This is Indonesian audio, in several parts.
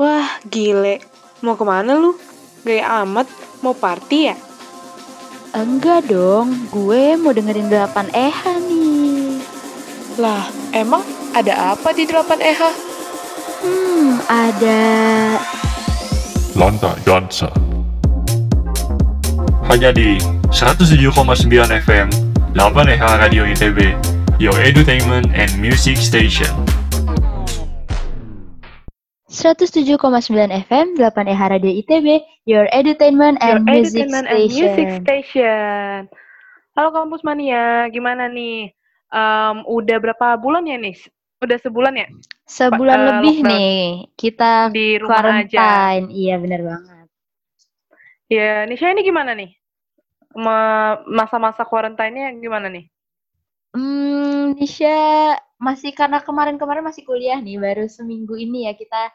Wah, gile. Mau ke mana lu? Gaya amat, mau party ya? Enggak dong, gue mau dengerin 8 EH nih. Lah, emang ada apa di 8 EH? Hmm, ada... Lantai Dansa. Hanya di 107,9 FM, 8 EH Radio ITB, your entertainment and music station. 107,9 FM, 8 EH Radio ITB, your entertainment and Your music Entertainment and station. Music Station. Halo Kampus Mania, gimana nih? Em, udah berapa bulan ya nih? Udah sebulan ya Sebulan eh, lebih nih, kita di rumah aja. quarantine. Iya, bener banget. Ya, Nisha ini gimana nih? Ma- Masa-masa quarantine-nya gimana nih? Hmm, Nisha masih karena kemarin-kemarin masih kuliah nih, baru seminggu ini ya kita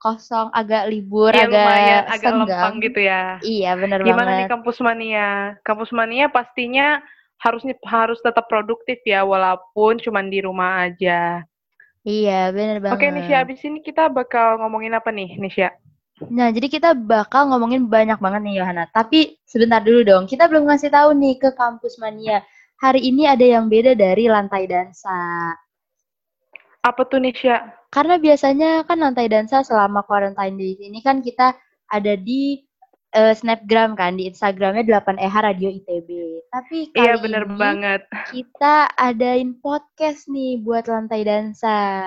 kosong, agak libur, Ya agak lumayan agak senggang. lempeng gitu ya. Iya, bener Gimana nih banget. Kampus Mania? Kampus Mania pastinya harus harus tetap produktif ya walaupun cuman di rumah aja. Iya, bener banget. Oke Nisha, abis ini kita bakal ngomongin apa nih Nisha? Nah, jadi kita bakal ngomongin banyak banget nih, Yohana. Tapi sebentar dulu dong, kita belum ngasih tahu nih ke Kampus Mania. Hari ini ada yang beda dari lantai dansa. Apa tuh Nisha? Karena biasanya kan lantai dansa selama quarantine di sini kan kita ada di eh, Snapgram kan, di Instagramnya 8EH Radio ITB. Tapi kali Iya bener ini banget. kita adain podcast nih buat lantai dansa.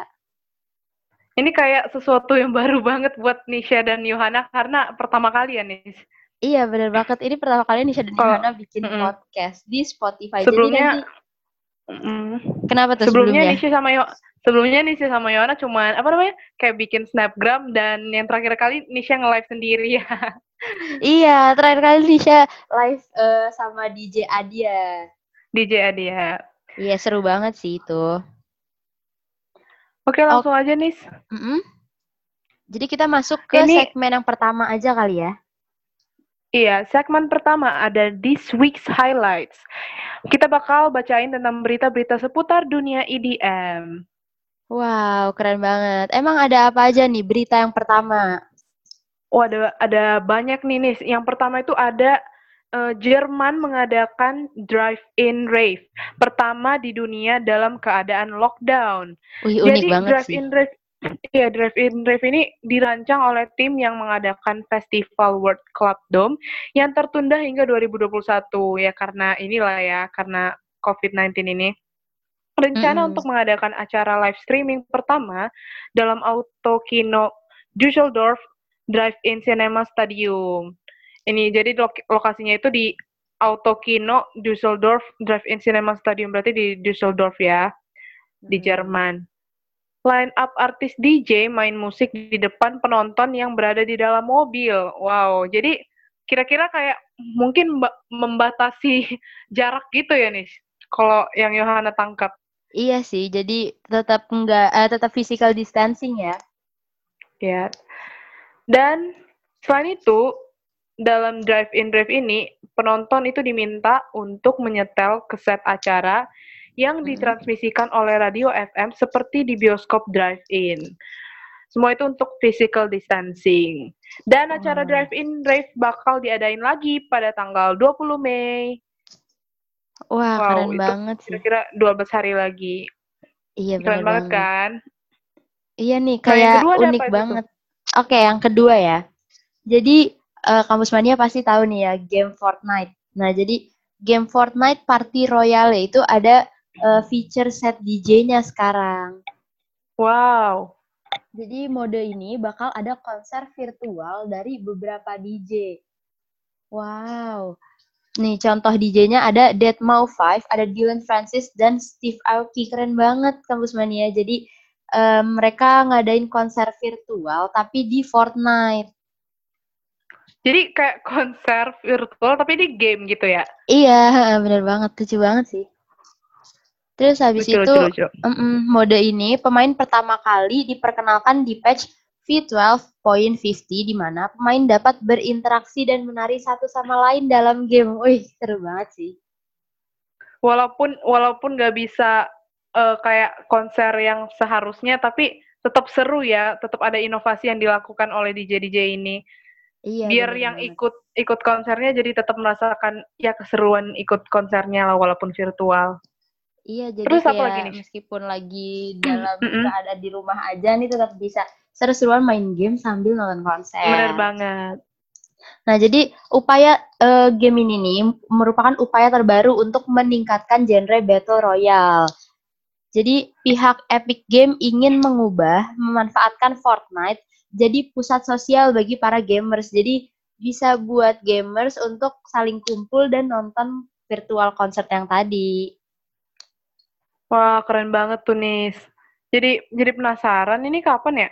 Ini kayak sesuatu yang baru banget buat Nisha dan Yohana karena pertama kali ya Nis. Iya bener banget, ini pertama kali Nisha dan Yohana bikin Mm-mm. podcast di Spotify. Sebelumnya- Jadi nanti, Mm. kenapa tuh Sebelumnya sebelumnya? Nisha sama Yo sebelumnya Nisha sama Yohana cuman apa namanya? kayak bikin snapgram dan yang terakhir kali Nisha nge-live sendiri ya. Iya, terakhir kali Nisha live eh, sama DJ Adia. DJ Adia. Iya, seru banget sih itu. Oke, langsung aja Nis. Mm-mm. Jadi kita masuk ke Ini- segmen yang pertama aja kali ya. Iya, segmen pertama ada This Week's Highlights. Kita bakal bacain tentang berita-berita seputar dunia EDM. Wow, keren banget. Emang ada apa aja nih berita yang pertama? Oh, ada ada banyak nih Nis. Yang pertama itu ada eh, Jerman mengadakan drive-in rave pertama di dunia dalam keadaan lockdown. Wih, unik Jadi banget sih. drive-in rave Iya, drive-in rave ini dirancang oleh tim yang mengadakan festival World Club Dome yang tertunda hingga 2021 ya karena inilah ya karena COVID-19 ini. Rencana Mm-mm. untuk mengadakan acara live streaming pertama dalam Autokino Düsseldorf Drive-in Cinema Stadium. Ini jadi lok- lokasinya itu di Autokino Düsseldorf Drive-in Cinema Stadium berarti di Düsseldorf ya di. Jerman. Line up artis DJ main musik di depan penonton yang berada di dalam mobil. Wow, jadi kira-kira kayak mungkin mba- membatasi jarak gitu ya nih. Kalau yang Yohana tangkap. Iya sih, jadi tetap enggak eh, tetap physical distancing ya. Ya. Dan selain itu, dalam drive-in drive ini, penonton itu diminta untuk menyetel ke set acara yang ditransmisikan oleh radio FM seperti di bioskop drive-in. Semua itu untuk physical distancing. Dan acara drive-in drive bakal diadain lagi pada tanggal 20 Mei. Wah, Wow, keren itu banget sih. Kira-kira 12 hari lagi. Iya, Keren banget banget. kan? Iya nih, Nah, kayak ada unik banget. Oke, yang kedua ya. Jadi, eh, Kampus Mania pasti tahu nih ya, game Fortnite. Nah, jadi game Fortnite Party Royale itu ada eh, feature set DJ-nya sekarang. Wow. Jadi mode ini bakal ada konser virtual dari beberapa DJ. Wow. Nih contoh DJ-nya ada Deadmau5, ada Dylan Francis dan Steve Aoki. Keren banget Kampus Mania. Jadi em, mereka ngadain konser virtual tapi di Fortnite. Jadi kayak konser virtual tapi di game gitu ya? Iya, bener banget. Lucu banget sih. Terus habis Lucu, itu lucu, lucu. Mm-mm, mode ini pemain pertama kali diperkenalkan di patch V12.50 di mana pemain dapat berinteraksi dan menari satu sama lain dalam game. Wih, seru banget sih. Walaupun walaupun nggak bisa eh, kayak konser yang seharusnya, tapi tetap seru ya, tetap ada inovasi yang dilakukan oleh DJ-DJ ini. Iya. Biar bener yang ikut ikut konsernya jadi tetap merasakan ya keseruan ikut konsernya lah walaupun virtual. Iya, jadi Terus kayak lagi nih? meskipun lagi dalam keadaan di rumah aja nih tetap bisa seru-seruan main game sambil nonton konser. Bener banget. Nah, jadi upaya eh, game ini nih merupakan upaya terbaru untuk meningkatkan genre Battle Royale. Jadi pihak Epic Game ingin mengubah, memanfaatkan Fortnite jadi pusat sosial bagi para gamers. Jadi bisa buat gamers untuk saling kumpul dan nonton virtual concert yang tadi. Wah, keren banget tuh, Nis. Jadi jadi penasaran ini kapan ya?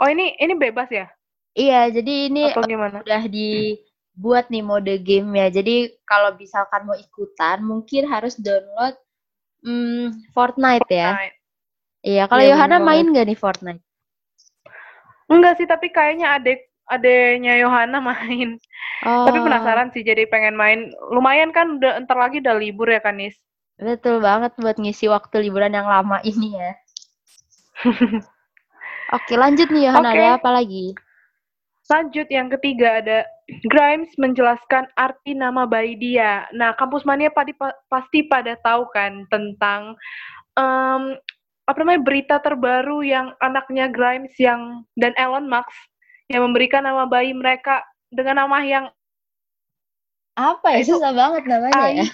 Oh, ini ini bebas ya? Iya, jadi ini Atau gimana? udah dibuat nih mode game ya. Jadi kalau misalkan mau ikutan, mungkin harus download hmm, Fortnite ya. Fortnite. Iya, kalau Iya, Yohana main nggak nih Fortnite? Enggak sih, tapi kayaknya adek adeknya Yohana main. Tapi Oh, penasaran sih, jadi pengen main. Lumayan kan, udah entar lagi udah libur ya kan, Nis? Betul banget buat ngisi waktu liburan yang lama ini ya. Oke, lanjut nih Yohana, Oke. ada apa lagi? Lanjut, yang ketiga ada Grimes menjelaskan arti nama bayi dia. Nah, kampus mania padi- pa- pasti pada tahu kan tentang em, apa namanya berita terbaru yang anaknya Grimes yang dan Elon Musk yang memberikan nama bayi mereka dengan nama yang Apa ya? Itu Susah banget namanya I ya.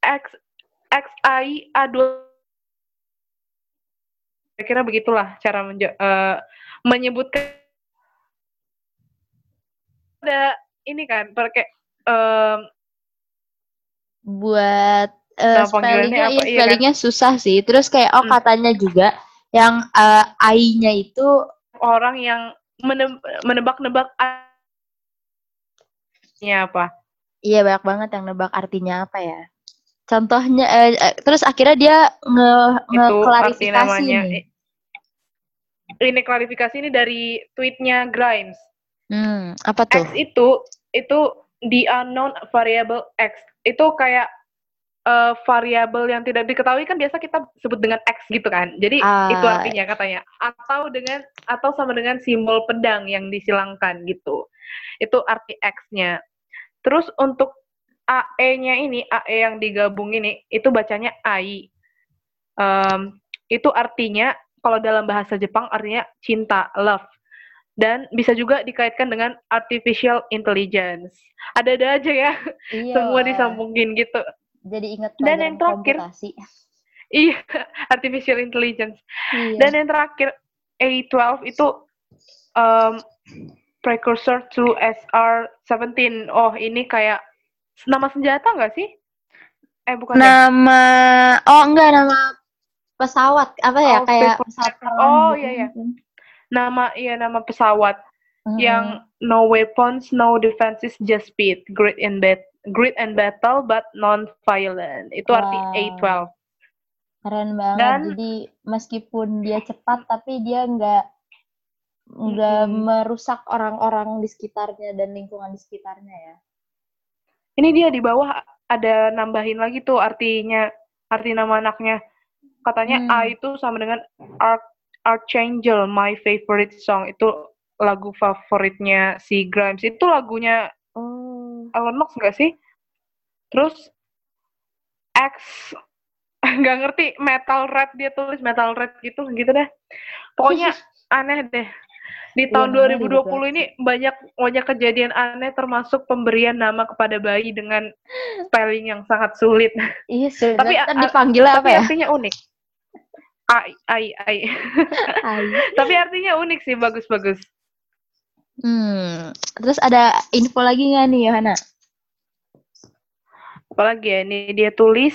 X X I A 2 kira begitulah cara menja- eh, menyebutkan ada ini kan pakai em, Buat Nama panggilannya spellingnya, apa? iya, Iya kan? susah sih. Terus kayak oh Hmm. katanya juga yang eh, I-nya itu orang yang mene- menebak-nebak artinya apa. Iya banyak banget yang nebak artinya apa ya. Contohnya, eh, eh, terus akhirnya dia nge ngeklarifikasi nih. Ini klarifikasi ini dari tweetnya Grimes. Hmm, apa tuh? X itu itu the unknown variable X. Itu kayak eh, variabel yang tidak diketahui kan biasa kita sebut dengan X gitu kan. Jadi Ah. itu artinya katanya. Atau dengan atau sama dengan simbol pedang yang disilangkan gitu. Itu arti X-nya. Terus untuk AE-nya ini, AE yang digabung ini, itu bacanya AI. Em, itu artinya kalau dalam bahasa Jepang artinya cinta, love. Dan bisa juga dikaitkan dengan artificial intelligence. Ada-ada aja ya, Iya. semua disambungin gitu. Jadi ingat Dan yang terakhir, komputasi. Iya, artificial intelligence. Iya. Dan yang terakhir, A12 itu um, precursor to SR17. Oh, ini kayak nama senjata nggak sih? Eh, bukan ya? nama oh enggak nama pesawat apa ya Oh, kayak pesawat. Oh, gitu iya, iya. Nama, iya nama pesawat. Mm-mm. Yang no weapons, no defenses, just speed. Great in bat great and battle, but non-violent. Itu arti Wow. A12. keren banget Dan- jadi meskipun dia cepat tapi dia nggak nggak Mm-mm. merusak orang-orang di sekitarnya dan lingkungan di sekitarnya ya Ini dia di bawah ada nambahin lagi tuh artinya, arti nama anaknya. Katanya Hmm. A itu sama dengan Arch Archangel, my favorite song. Itu lagu favoritnya si Grimes. Itu lagunya oh Elon Musk nggak sih? Terus X nggak ngerti metal rap dia tulis metal rap gitu gitu deh. Pokoknya aneh deh. Di Iya, tahun namanya 2020 ribet ini banyak banyak kejadian aneh termasuk pemberian nama kepada bayi dengan spelling yang sangat sulit. iya sulit Tapi, a- dipanggil apa Tapi ya artinya unik. Ai ai ai. Ai. Tapi artinya unik sih bagus-bagus. hmm terus ada info lagi nggak nih Yohana apalagi ya ini dia tulis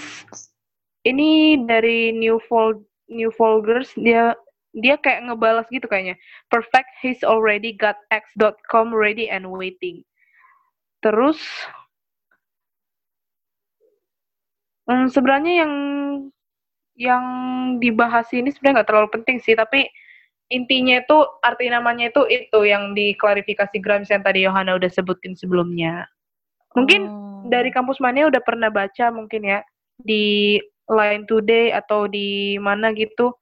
ini dari New Fol New Folgers dia dia kayak ngebalas gitu kayaknya. Perfect he's already got x.com ready and waiting. Terus hmm, sebenarnya yang yang dibahas ini sebenarnya nggak terlalu penting sih tapi intinya itu arti namanya itu itu yang diklarifikasi Grimes yang tadi Yohana udah sebutin sebelumnya. Mungkin Oh. dari kampus mania udah pernah baca mungkin ya di Line Today atau di mana gitu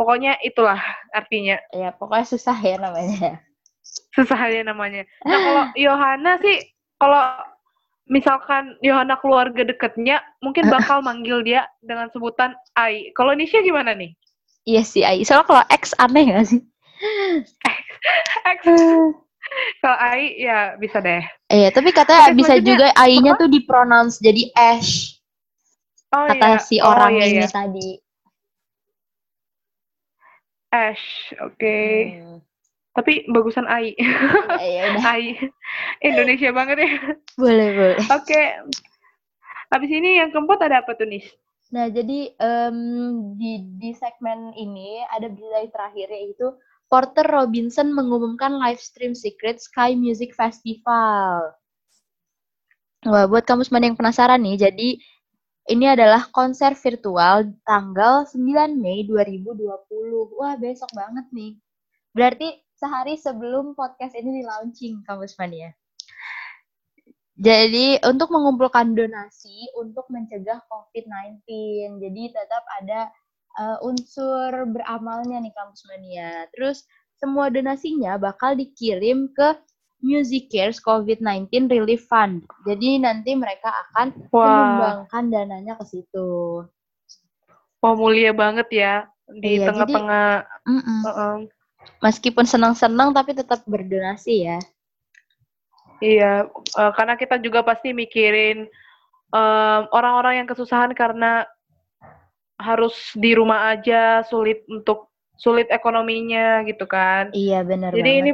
pokoknya itulah artinya. Ya, pokoknya susah ya namanya. Susah ya namanya. Nah, kalau Yohana sih, kalau misalkan Yohana keluarga deketnya, mungkin bakal manggil dia dengan sebutan Ai. Kalau Nisha gimana nih? Iya sih, Ai. Soalnya kalau X aneh gak sih? X. Kalau Ai ya bisa deh. Iya, tapi katanya Oke, bisa juga AI-nya tuh dipronounce jadi Ash. Oh Kata iya. si Oh, orang iya, ini iya. tadi. Ash, oke. Hmm. Tapi bagusan Ai. Ya, ya. Ai. Indonesia banget ya. Boleh, boleh. Oke. Habis ini yang keempat ada apa tuh, Nis? Nah, jadi em, di di segmen ini ada berita terakhir yaitu Porter Robinson mengumumkan live stream Secret Sky Music Festival. Wah, buat kamu semua yang penasaran nih, jadi ini adalah konser virtual tanggal 9 Mei 2020. Wah, besok banget nih. Berarti sehari sebelum podcast ini di launching, kampus mania. Jadi untuk mengumpulkan donasi untuk mencegah COVID-19. Jadi tetap ada eh, unsur beramalnya nih kampus mania. Terus semua donasinya bakal dikirim ke Music Cares COVID-19 Relief Fund. Jadi nanti mereka akan Wah, menyumbangkan dananya ke situ. wah mulia banget ya di Iya, tengah-tengah. Mm-mm. Heeh. Meskipun senang-senang tapi tetap berdonasi ya. Iya, eh, karena kita juga pasti mikirin em, orang-orang yang kesusahan karena harus di rumah aja, sulit untuk sulit ekonominya gitu kan. Iya benar Jadi banget. ini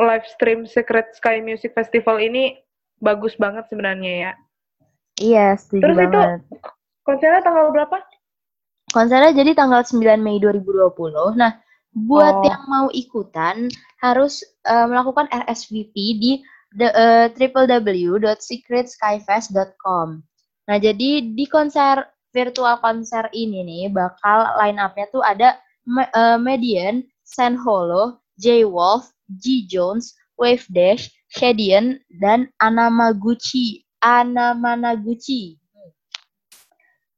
live stream Secret Sky Music Festival ini bagus banget sebenarnya ya. Iya setuju Terus itu- banget. Konsernya tanggal berapa? Konsernya jadi tanggal 9 Mei 2020. Nah, buat Oh. yang mau ikutan harus eh, melakukan RSVP di the- eh, www.secretskyfest.com. Nah, jadi di konser virtual konser ini nih bakal line up-nya tuh ada Me- eh, Median, San Holo, J Wolf, G Jones, Wave Dash, Shadian, dan Anamaguchi. Anamanaguchi.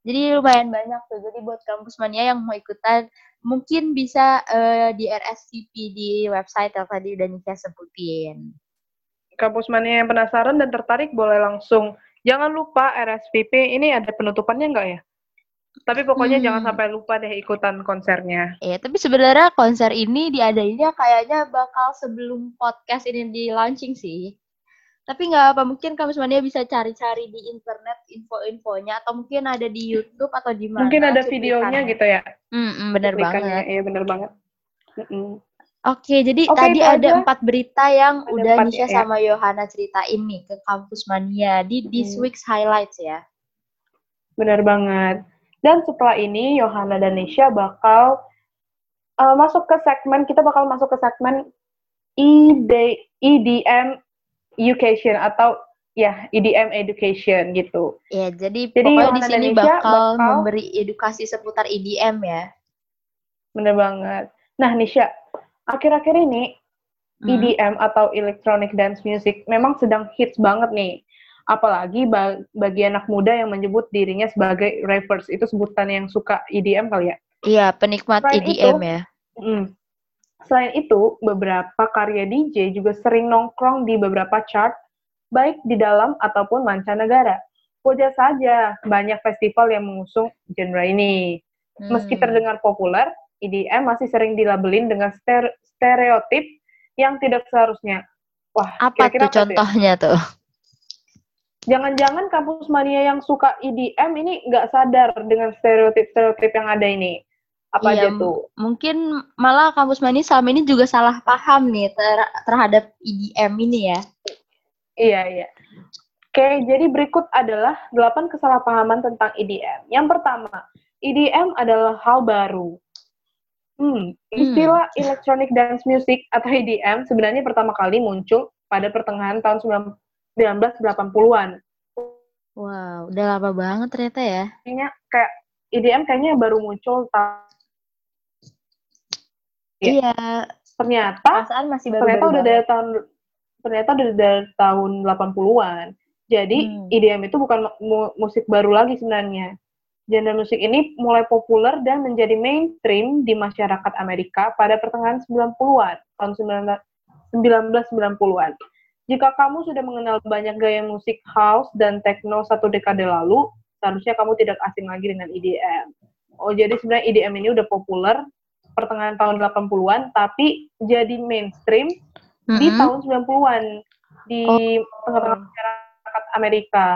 Jadi lumayan banyak tuh. Jadi buat kampus mania yang mau ikutan mungkin bisa eh, di RSVP di website yang tadi udah Nika sebutin. Kampus Mania yang penasaran dan tertarik boleh langsung. Jangan lupa RSVP ini ada penutupannya nggak ya? Tapi pokoknya Hmm. jangan sampai lupa deh ikutan konsernya. Ya, tapi sebenarnya konser ini diadainnya kayaknya bakal sebelum podcast ini di launching sih. Tapi nggak apa, mungkin kampus mania bisa cari-cari di internet info-infonya atau mungkin ada di YouTube atau di mana. Mungkin ada videonya gitu ya. Hmm, hmm, bener banget. Iya bener banget. Mm-mm. Oke, jadi Oke, tadi ada empat berita yang Ada udah empat Nisha ya. sama Yohana ceritain nih ke kampus mania di this Hmm. week's highlights ya. Bener banget. Dan setelah ini Yohana dan Nisha bakal uh, masuk ke segmen kita bakal masuk ke segmen ED, EDM Education atau ya EDM Education gitu. Ya, jadi, Jadi pokoknya di sini bakal, bakal- memberi edukasi seputar EDM ya. Bener banget. Nah Nisha, akhir-akhir ini Hmm. EDM atau Electronic Dance Music memang sedang hits banget nih. Apalagi ba- bagi anak muda yang menyebut dirinya sebagai ravers. Itu sebutan yang suka EDM kali ya. Iya, penikmat Selain EDM itu- ya. Mm. Selain itu, beberapa karya DJ juga sering nongkrong di beberapa chart, baik di dalam ataupun mancanegara. Wajar saja, banyak festival yang mengusung genre ini. Meski Hmm. terdengar populer, EDM masih sering dilabelin dengan ster- stereotip yang tidak seharusnya. Wah, Apa kira-kira tuh apa ya? contohnya tuh? Jangan-jangan kampus mania yang suka EDM ini nggak sadar dengan stereotip-stereotip yang ada ini. Apa Iya, aja tuh? Mungkin malah kampus mani selama ini juga salah paham nih ter- terhadap EDM ini ya. Iya, iya. Oke, jadi berikut adalah 8 kesalahpahaman tentang EDM. Yang pertama, EDM adalah hal baru. Hmm, istilah electronic dance music atau EDM sebenarnya pertama kali muncul pada pertengahan tahun 1980-an. Wow, udah lama banget ternyata ya. Kayaknya kayak EDM kayaknya baru muncul ta- Iya. Iya, ternyata perasaan masih baru ternyata udah dari tahun ternyata udah dari tahun 80-an. Jadi Hmm. EDM itu bukan mu- musik baru lagi sebenarnya. Genre musik ini mulai populer dan menjadi mainstream di masyarakat Amerika pada pertengahan 90-an, tahun 1990-an. Jika kamu sudah mengenal banyak gaya musik house dan techno satu dekade lalu, seharusnya kamu tidak asing lagi dengan EDM. Oh, jadi sebenarnya EDM ini udah populer pertengahan tahun 80-an, tapi jadi mainstream mm -hmm. di tahun 90-an di tengah-tengah oh. masyarakat Amerika.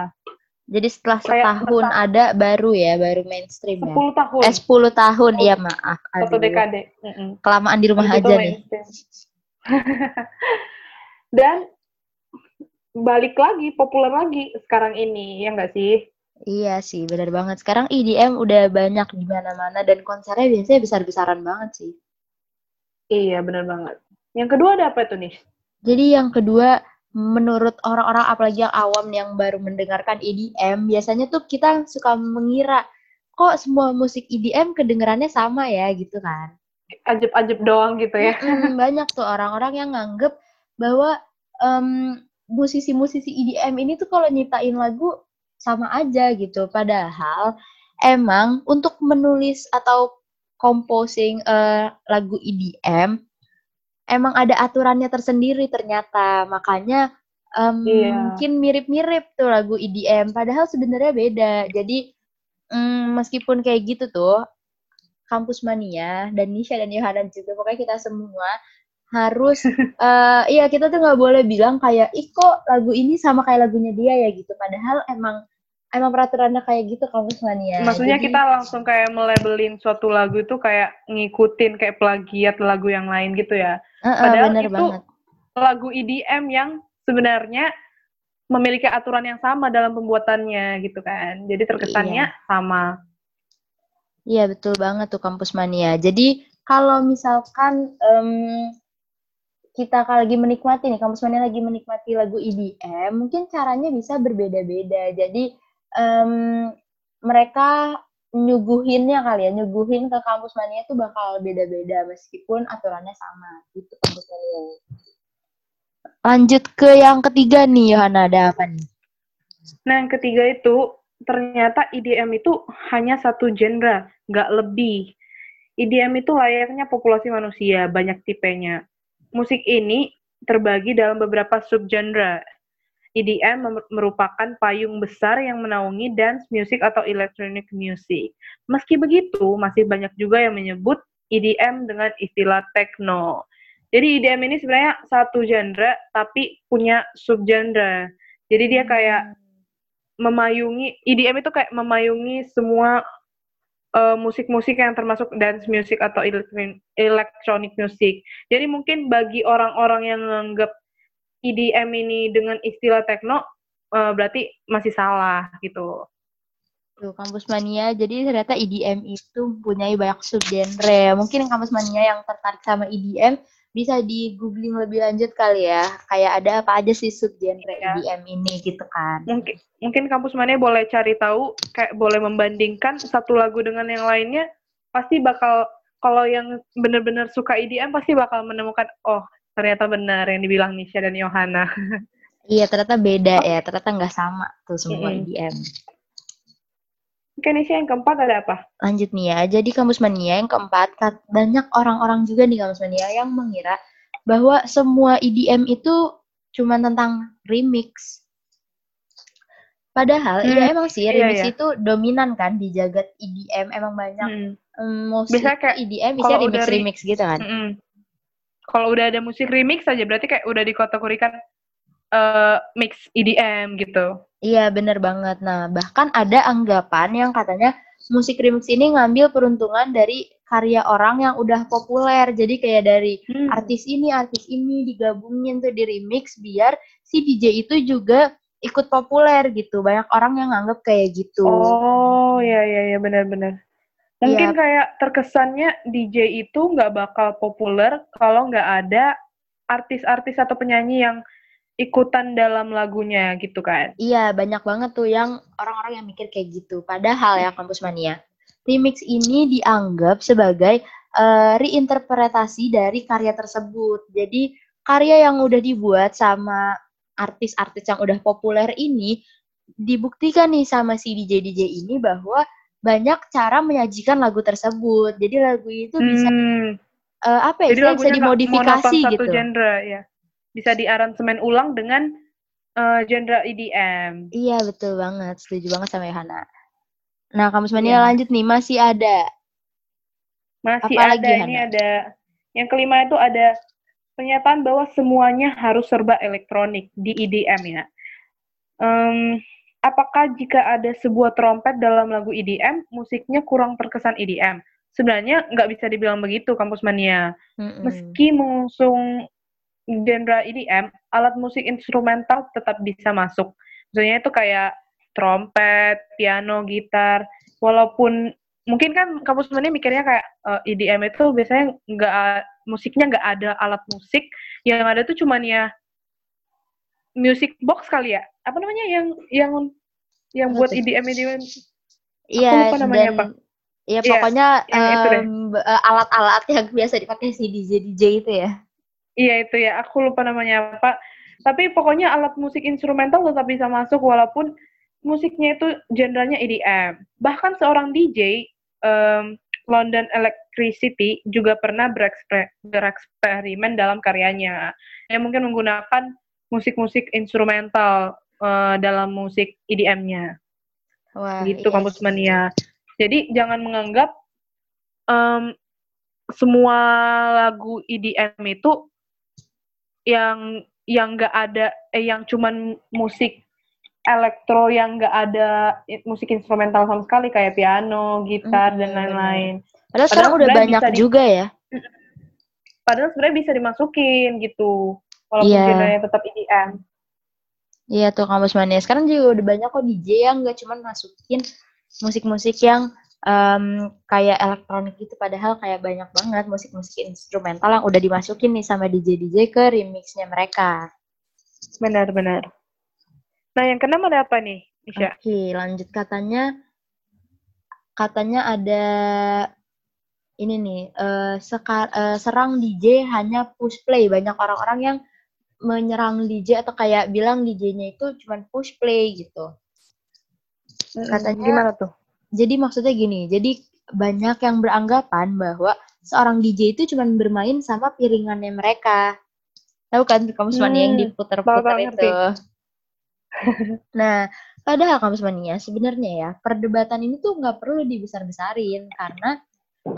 Jadi setelah setahun Kayak ada baru ya, baru mainstream 10 ya. 10 tahun. Eh 10 tahun, iya maaf. Satu dekade. Mm -mm. Kelamaan di rumah aja nih. Dan balik lagi, populer lagi sekarang ini, ya nggak sih? Iya sih, benar banget. Sekarang EDM udah banyak di mana-mana dan konsernya biasanya besar-besaran banget sih. Iya, benar banget. Yang kedua ada apa itu, nih? Jadi yang kedua menurut orang-orang apalagi yang awam yang baru mendengarkan EDM, biasanya tuh kita suka mengira kok semua musik EDM kedengarannya sama ya gitu kan. Ajib-ajib doang gitu ya. Hmm, banyak tuh orang-orang yang nganggep bahwa um, musisi-musisi EDM ini tuh kalau nyiptain lagu sama aja gitu. Padahal emang untuk menulis atau composing uh, lagu EDM emang ada aturannya tersendiri ternyata. Makanya um, iya. mungkin mirip-mirip tuh lagu EDM, padahal sebenarnya beda. Jadi um, meskipun kayak gitu tuh, Kampus Mania dan Nisha dan Yohana juga pokoknya kita semua harus uh, iya kita tuh nggak boleh bilang kayak ih kok lagu ini sama kayak lagunya dia ya gitu padahal emang emang peraturannya kayak gitu kampus mania. Maksudnya Jadi, kita langsung kayak melabelin suatu lagu itu kayak ngikutin kayak plagiat lagu yang lain gitu ya. Uh, uh, Padahal bener itu banget. lagu EDM yang sebenarnya memiliki aturan yang sama dalam pembuatannya gitu kan. Jadi terkesannya iya. sama. Iya betul banget tuh kampus mania. Jadi kalau misalkan um, kita kalau lagi menikmati nih, kampus mania lagi menikmati lagu EDM, mungkin caranya bisa berbeda-beda. Jadi um, mereka nyuguhinnya kali ya, nyuguhin ke kampus mania itu bakal beda-beda meskipun aturannya sama gitu kampus mania. Lanjut ke yang ketiga nih, Yohana, ada apa nih? Nah, yang ketiga itu ternyata EDM itu hanya satu genre, nggak lebih. EDM itu layaknya populasi manusia, banyak tipenya. Musik ini terbagi dalam beberapa subgenre, EDM merupakan payung besar yang menaungi dance music atau electronic music. Meski begitu, masih banyak juga yang menyebut EDM dengan istilah techno. Jadi EDM ini sebenarnya satu genre tapi punya subgenre. Jadi dia kayak memayungi EDM itu kayak memayungi semua uh, musik-musik yang termasuk dance music atau electronic music. Jadi mungkin bagi orang-orang yang menganggap EDM ini dengan istilah techno uh, berarti masih salah gitu. Tuh, kampus mania. Jadi ternyata EDM itu punya banyak subgenre. Mungkin kampus mania yang tertarik sama EDM bisa di googling lebih lanjut kali ya. Kayak ada apa aja sih subgenre ya. EDM ini gitu kan. Mungkin mungkin kampus mania boleh cari tahu kayak boleh membandingkan satu lagu dengan yang lainnya pasti bakal kalau yang benar-benar suka EDM pasti bakal menemukan oh ternyata benar yang dibilang Nisha dan Yohana. Iya, ternyata beda ya. Ternyata nggak sama tuh semua mm -hmm. IDM. Oke, Nisha yang keempat ada apa? Lanjut nih ya. Jadi kampus mania yang keempat, banyak orang-orang juga di kampus mania yang mengira bahwa semua EDM itu cuma tentang remix. Padahal hmm, iya emang sih iya, remix iya. itu dominan kan di jagat EDM emang banyak hmm. um, musik bisa kayak EDM bisa remix remix gitu kan. Hmm, kalau udah ada musik remix aja berarti kayak udah dikategorikan uh, mix EDM gitu. Iya bener banget. Nah bahkan ada anggapan yang katanya musik remix ini ngambil peruntungan dari karya orang yang udah populer. Jadi kayak dari hmm. artis ini, artis ini digabungin tuh di remix biar si DJ itu juga ikut populer gitu. Banyak orang yang nganggap kayak gitu. Oh, iya iya iya benar-benar. Mungkin ya. kayak terkesannya DJ itu nggak bakal populer kalau nggak ada artis-artis atau penyanyi yang ikutan dalam lagunya gitu kan. Iya, banyak banget tuh yang orang-orang yang mikir kayak gitu. Padahal ya Kampus Mania, remix ini dianggap sebagai uh, reinterpretasi dari karya tersebut. Jadi karya yang udah dibuat sama artis-artis yang udah populer ini dibuktikan nih sama si DJ-DJ ini bahwa banyak cara menyajikan lagu tersebut. Jadi lagu itu bisa Hmm. eh, apa ya? Jadi bisa dimodifikasi gitu. satu genre ya. Bisa diaransemen ulang dengan eh, genre EDM. Iya betul banget, setuju banget sama Yohana. Nah, kamu semuanya Iya. lanjut nih, masih ada. Masih Apalagi, ada ini Hana? ada yang kelima itu ada pernyataan bahwa semuanya harus serba elektronik di EDM ya. Em, apakah jika ada sebuah trompet dalam lagu EDM, musiknya kurang terkesan EDM? Sebenarnya nggak bisa dibilang begitu, Kampus Mania. Mm-mm. Meski mengusung genre EDM, alat musik instrumental tetap bisa masuk. Maksudnya itu kayak trompet, piano, gitar. Walaupun mungkin kan kampus mana mikirnya kayak eh, EDM itu biasanya nggak musiknya nggak ada alat musik, yang ada tuh cuman ya music box kali ya. Apa namanya yang yang yang Apa buat? EDM EDM Iya, lupa namanya dan apa. ya Iya, pokoknya deh. em, b- eh, alat-alat yang biasa dipakai si DJ DJ itu ya. Iya itu ya, aku lupa namanya apa. Tapi pokoknya alat musik instrumental tetap bisa masuk walaupun musiknya itu genrenya EDM. Bahkan seorang DJ em, London Electricity juga pernah bereksper- bereksperimen dalam karyanya. Yang mungkin menggunakan musik-musik instrumental eh, dalam musik EDM-nya Wah, gitu iya kampus mania. Jadi jangan menganggap em, semua lagu EDM itu yang yang nggak ada eh yang cuman musik elektro yang nggak ada musik instrumental sama sekali kayak piano, gitar dan Mm, lain-lain. Padahal sekarang udah banyak juga ya. Padahal sebenarnya bisa dimasukin gitu. Walaupun Iya. genrenya tetap EDM. Iya tuh kampus mania. Sekarang juga udah banyak kok DJ yang nggak cuma masukin musik-musik yang em, kayak elektronik gitu. Padahal kayak banyak banget musik-musik instrumental yang udah dimasukin nih sama DJ-DJ ke remixnya mereka. Benar-benar. Nah, yang keenam ada apa nih? Oke, lanjut katanya katanya ada ini nih eh, sekar, eh, serang DJ hanya push play. Banyak orang-orang yang menyerang DJ atau kayak bilang DJ-nya itu cuma push play gitu. Katanya- gimana tuh? Jadi maksudnya gini, jadi banyak yang beranggapan bahwa seorang DJ itu cuma bermain sama piringannya mereka. Tahu kan kamus mania yang Hmm, diputer-puter tahu-tahu itu. nah, padahal kamus mania sebenarnya ya perdebatan ini tuh nggak perlu dibesar-besarin karena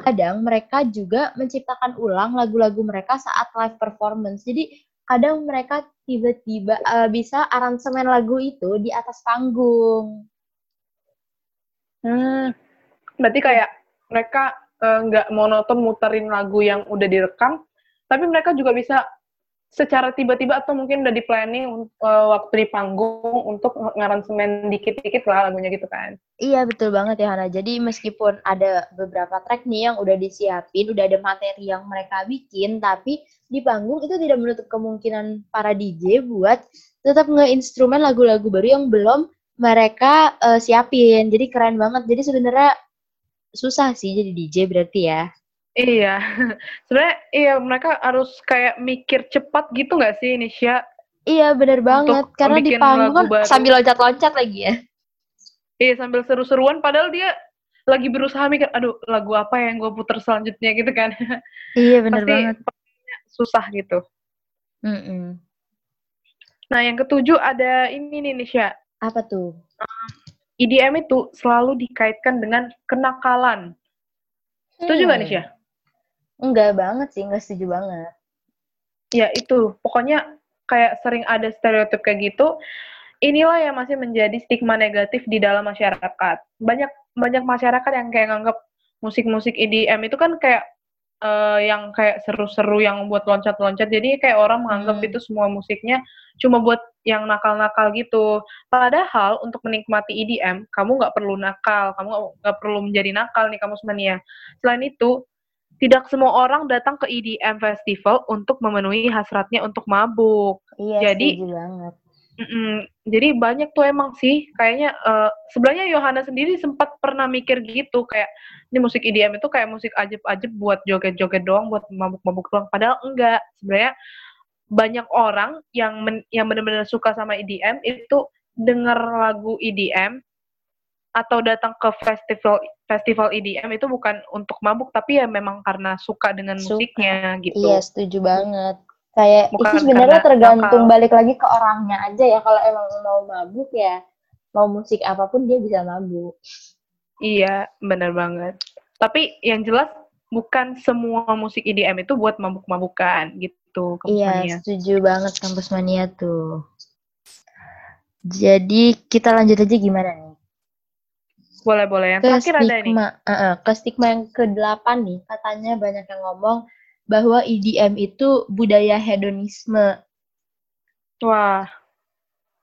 kadang mereka juga menciptakan ulang lagu-lagu mereka saat live performance. Jadi kadang mereka tiba-tiba eh, bisa aransemen lagu itu di atas panggung. Hmm, berarti kayak mereka eh, nggak monoton muterin lagu yang udah direkam, tapi mereka juga bisa secara tiba-tiba atau mungkin udah di planning eh, waktu di panggung untuk ngaransemen dikit-dikit lah lagunya gitu kan. Iya betul banget ya Hana. Jadi meskipun ada beberapa track nih yang udah disiapin, udah ada materi yang mereka bikin, tapi di panggung itu tidak menutup kemungkinan para DJ buat tetap nge-instrumen lagu-lagu baru yang belum mereka eh, siapin. Jadi keren banget. Jadi sebenarnya susah sih jadi DJ berarti ya. Iya, sebenarnya iya mereka harus kayak mikir cepat gitu nggak sih Nisha? Iya bener banget. Karena di panggung kan baru. sambil loncat-loncat lagi ya. Iya sambil seru-seruan padahal dia lagi berusaha mikir, aduh lagu apa yang gue puter selanjutnya gitu kan. Iya bener Pasti banget. susah gitu. Mm-mm. Nah yang ketujuh ada ini nih Nisha. Apa tuh? EDM itu selalu dikaitkan dengan kenakalan. Setuju Hmm. Nisha? Enggak banget sih, enggak setuju banget. Ya itu, pokoknya kayak sering ada stereotip kayak gitu. Inilah yang masih menjadi stigma negatif di dalam masyarakat. Banyak banyak masyarakat yang kayak nganggap musik-musik EDM itu kan kayak eh, yang kayak seru-seru yang buat loncat-loncat. Jadi kayak orang menganggap Hmm. itu semua musiknya cuma buat yang nakal-nakal gitu. Padahal untuk menikmati EDM, kamu nggak perlu nakal, kamu nggak- perlu menjadi nakal nih kamu semuanya. Selain itu, tidak semua orang datang ke EDM festival untuk memenuhi hasratnya untuk mabuk. Iya, Jadi- banget. Mm-mm. Jadi banyak tuh emang sih kayaknya eh, sebenarnya Yohana sendiri sempat pernah mikir gitu kayak ini musik EDM itu kayak musik ajeb-ajeb buat joget-joget doang, buat mabuk-mabuk doang. Padahal enggak. Sebenarnya banyak orang yang men- yang benar-benar suka sama EDM itu denger lagu EDM atau datang ke festival festival EDM itu bukan untuk mabuk tapi ya memang karena suka dengan Suka. musiknya gitu. Iya, setuju banget. Kayak Bukan itu sebenarnya tergantung nakal. balik lagi ke orangnya aja ya. Kalau emang mau mabuk ya, mau musik apa pun dia bisa mabuk. Iya, benar banget. Tapi yang jelas bukan semua musik EDM itu buat mabuk-mabukan gitu. Kampus Iya, Mania. setuju banget kampus mania tuh. Jadi kita lanjut aja gimana nih? Boleh-boleh. Yang Ke terakhir ada ini. stigma, eh, eh, ke stigma yang ke-8 nih, katanya banyak yang ngomong bahwa EDM itu budaya hedonisme. Wah,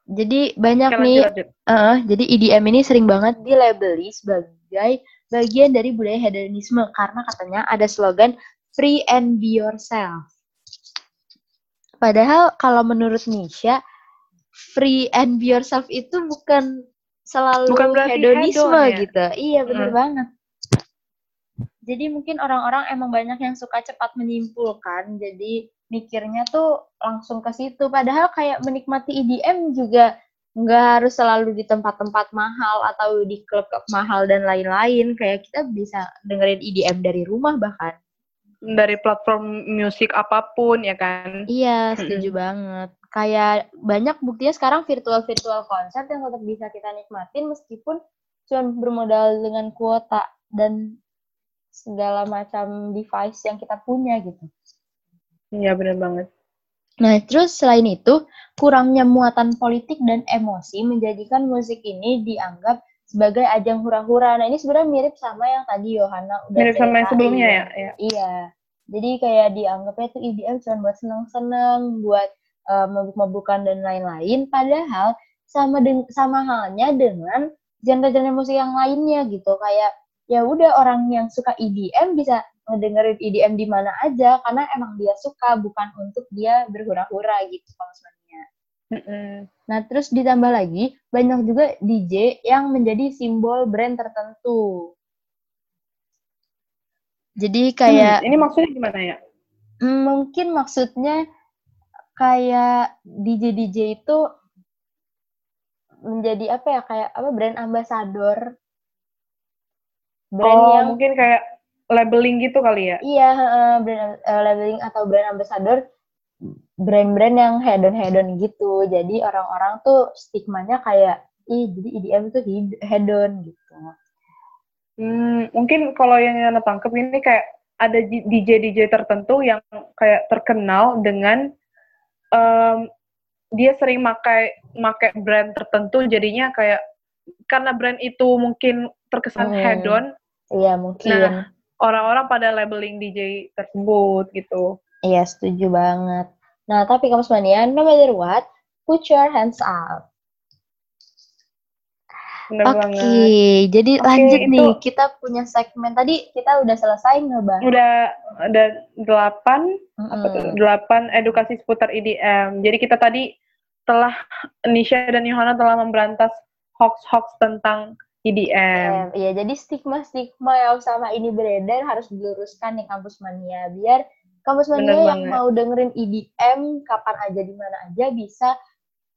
Jadi banyak oke, nih lanjut. Eh, jadi EDM ini sering banget dilabeli sebagai bagian dari budaya hedonisme karena katanya ada slogan free and be yourself. Padahal kalau menurut Nisha, free and be yourself itu bukan selalu Bukan hedonisme hedon ya? gitu. Iya, bener Mm. banget. Jadi mungkin orang-orang emang banyak yang suka cepat menyimpulkan, jadi mikirnya tuh langsung ke situ. Padahal kayak menikmati EDM juga nggak harus selalu di tempat-tempat mahal atau di klub-klub mahal dan lain-lain. Kayak kita bisa dengerin EDM dari rumah bahkan. Dari platform musik apa pun ya kan. Iya, setuju banget. Kayak banyak buktinya sekarang virtual-virtual konser yang tetap bisa kita nikmatin meskipun cuma bermodal dengan kuota dan segala macam device yang kita punya gitu. Iya, benar banget. Nah, terus selain itu, kurangnya muatan politik dan emosi menjadikan musik ini dianggap sebagai ajang hura-hura. Nah, ini sebenarnya mirip sama yang tadi Yohana udah Mirip sama yang sebelumnya ya. ya. Iya. Jadi kayak dianggapnya tuh EDM cuma buat seneng-seneng, buat eh, mabuk-mabukan dan lain-lain. Padahal sama deng- sama halnya dengan genre-genre musik yang lainnya gitu. Kayak ya udah orang yang suka EDM bisa ngedengerin EDM di mana aja karena emang dia suka bukan untuk dia berhura-hura gitu konsumennya. Nah, terus ditambah lagi banyak juga DJ yang menjadi simbol brand tertentu. Jadi kayak Hmm, ini maksudnya gimana ya? Mm, mungkin maksudnya kayak DJ-DJ itu menjadi apa ya? Kayak apa brand ambassador. Brand oh, yang mungkin kayak labeling gitu kali ya. iya heeh, brand eh, labeling atau brand ambassador. Brand-brand yang hedon-hedon gitu. Jadi orang-orang tuh stigmanya kayak ih jadi EDM itu hid- hedon gitu Hmm, mungkin kalau yang Yana tangkep ini kayak ada DJ-DJ tertentu yang kayak terkenal dengan em, dia sering makai makai brand tertentu jadinya kayak karena brand itu mungkin terkesan Hmm. hedon, iya mungkin Nah. orang-orang pada labeling DJ tersebut gitu. iya setuju banget nah tapi kamu mania no matter what put your hands up Bener Oke, banget. jadi Oke, lanjut itu- nih. Kita punya segmen tadi kita udah selesai ngebahas. Udah ada delapan apa tuh? Mm-mm. Delapan edukasi seputar EDM. Jadi kita tadi telah Nisha dan Yohana telah memberantas hoax-hoax tentang EDM. Iya, jadi stigma-stigma yang sama ini beredar harus diluruskan nih kampus mania biar kampus Bener mania yang banget. mau dengerin EDM kapan aja di mana aja bisa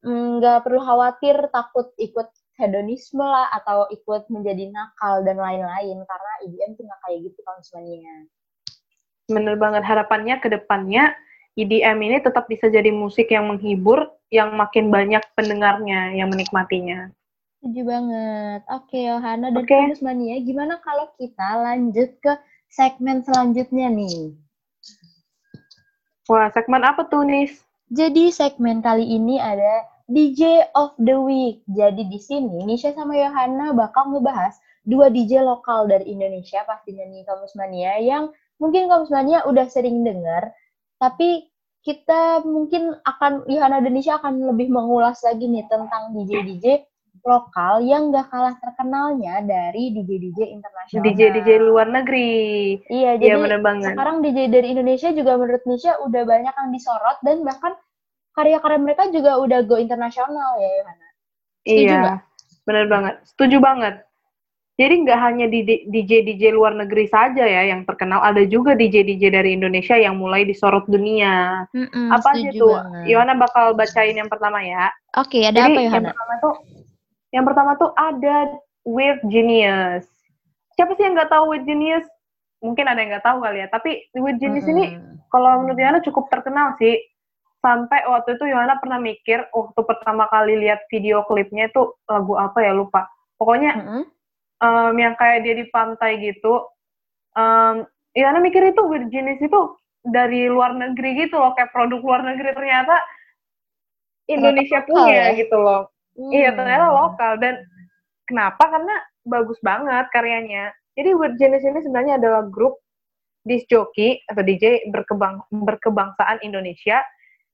mm, nggak perlu khawatir takut ikut hedonisme lah atau ikut menjadi nakal dan lain-lain karena EDM tuh nggak kayak gitu mania. Bener banget. Harapannya ke depannya EDM ini tetap bisa jadi musik yang menghibur, yang makin banyak pendengarnya yang menikmatinya. Setuju banget. Oke, Yohana dan kampus mania, gimana kalau kita lanjut ke segmen selanjutnya nih? Wah, segmen apa tuh, Nis? Jadi segmen kali ini ada DJ of the Week. Jadi di sini Nisha sama Yohana bakal ngebahas dua DJ lokal dari Indonesia pastinya nih Kamus Mania yang mungkin Kamus Mania udah sering dengar, tapi kita mungkin akan Yohana dan Nisha akan lebih mengulas lagi nih tentang DJ-DJ lokal yang gak kalah terkenalnya dari DJ-DJ internasional. DJ-DJ luar negeri. Iya, Iya, jadi bener banget. sekarang DJ dari Indonesia juga menurut Nisha udah banyak yang disorot dan bahkan karya-karya mereka juga udah go internasional ya Yohana. Setuju iya, nggak? bener banget. Setuju banget. Jadi nggak hanya DJ-DJ luar negeri saja ya yang terkenal, ada juga DJ-DJ dari Indonesia yang mulai disorot dunia. Mm-mm, apa sih setuju tuh? banget. Yohana bakal bacain yang pertama ya. Oke, ada Jadi apa yang Yohana? pertama tuh yang pertama tuh ada Weird Genius. Siapa sih yang nggak tahu Weird Genius? Mungkin ada yang nggak tahu kali ya. Tapi Weird Genius ini Mm-mm. kalau menurut Yohana cukup terkenal sih. Sampai waktu itu Yohana pernah mikir waktu pertama kali lihat video klipnya itu lagu apa ya lupa. Pokoknya Mm-mm. em, yang kayak dia di pantai gitu. Um, Yohana mikir itu Weird Genius itu dari luar negeri gitu loh, kayak produk luar negeri ternyata Indonesia lokal punya ya? gitu loh. Iya, Hmm. ternyata lokal dan kenapa? Karena bagus banget karyanya. Jadi Weird Genius ini sebenarnya adalah grup disc jockey atau DJ berkebang berkebangsaan Indonesia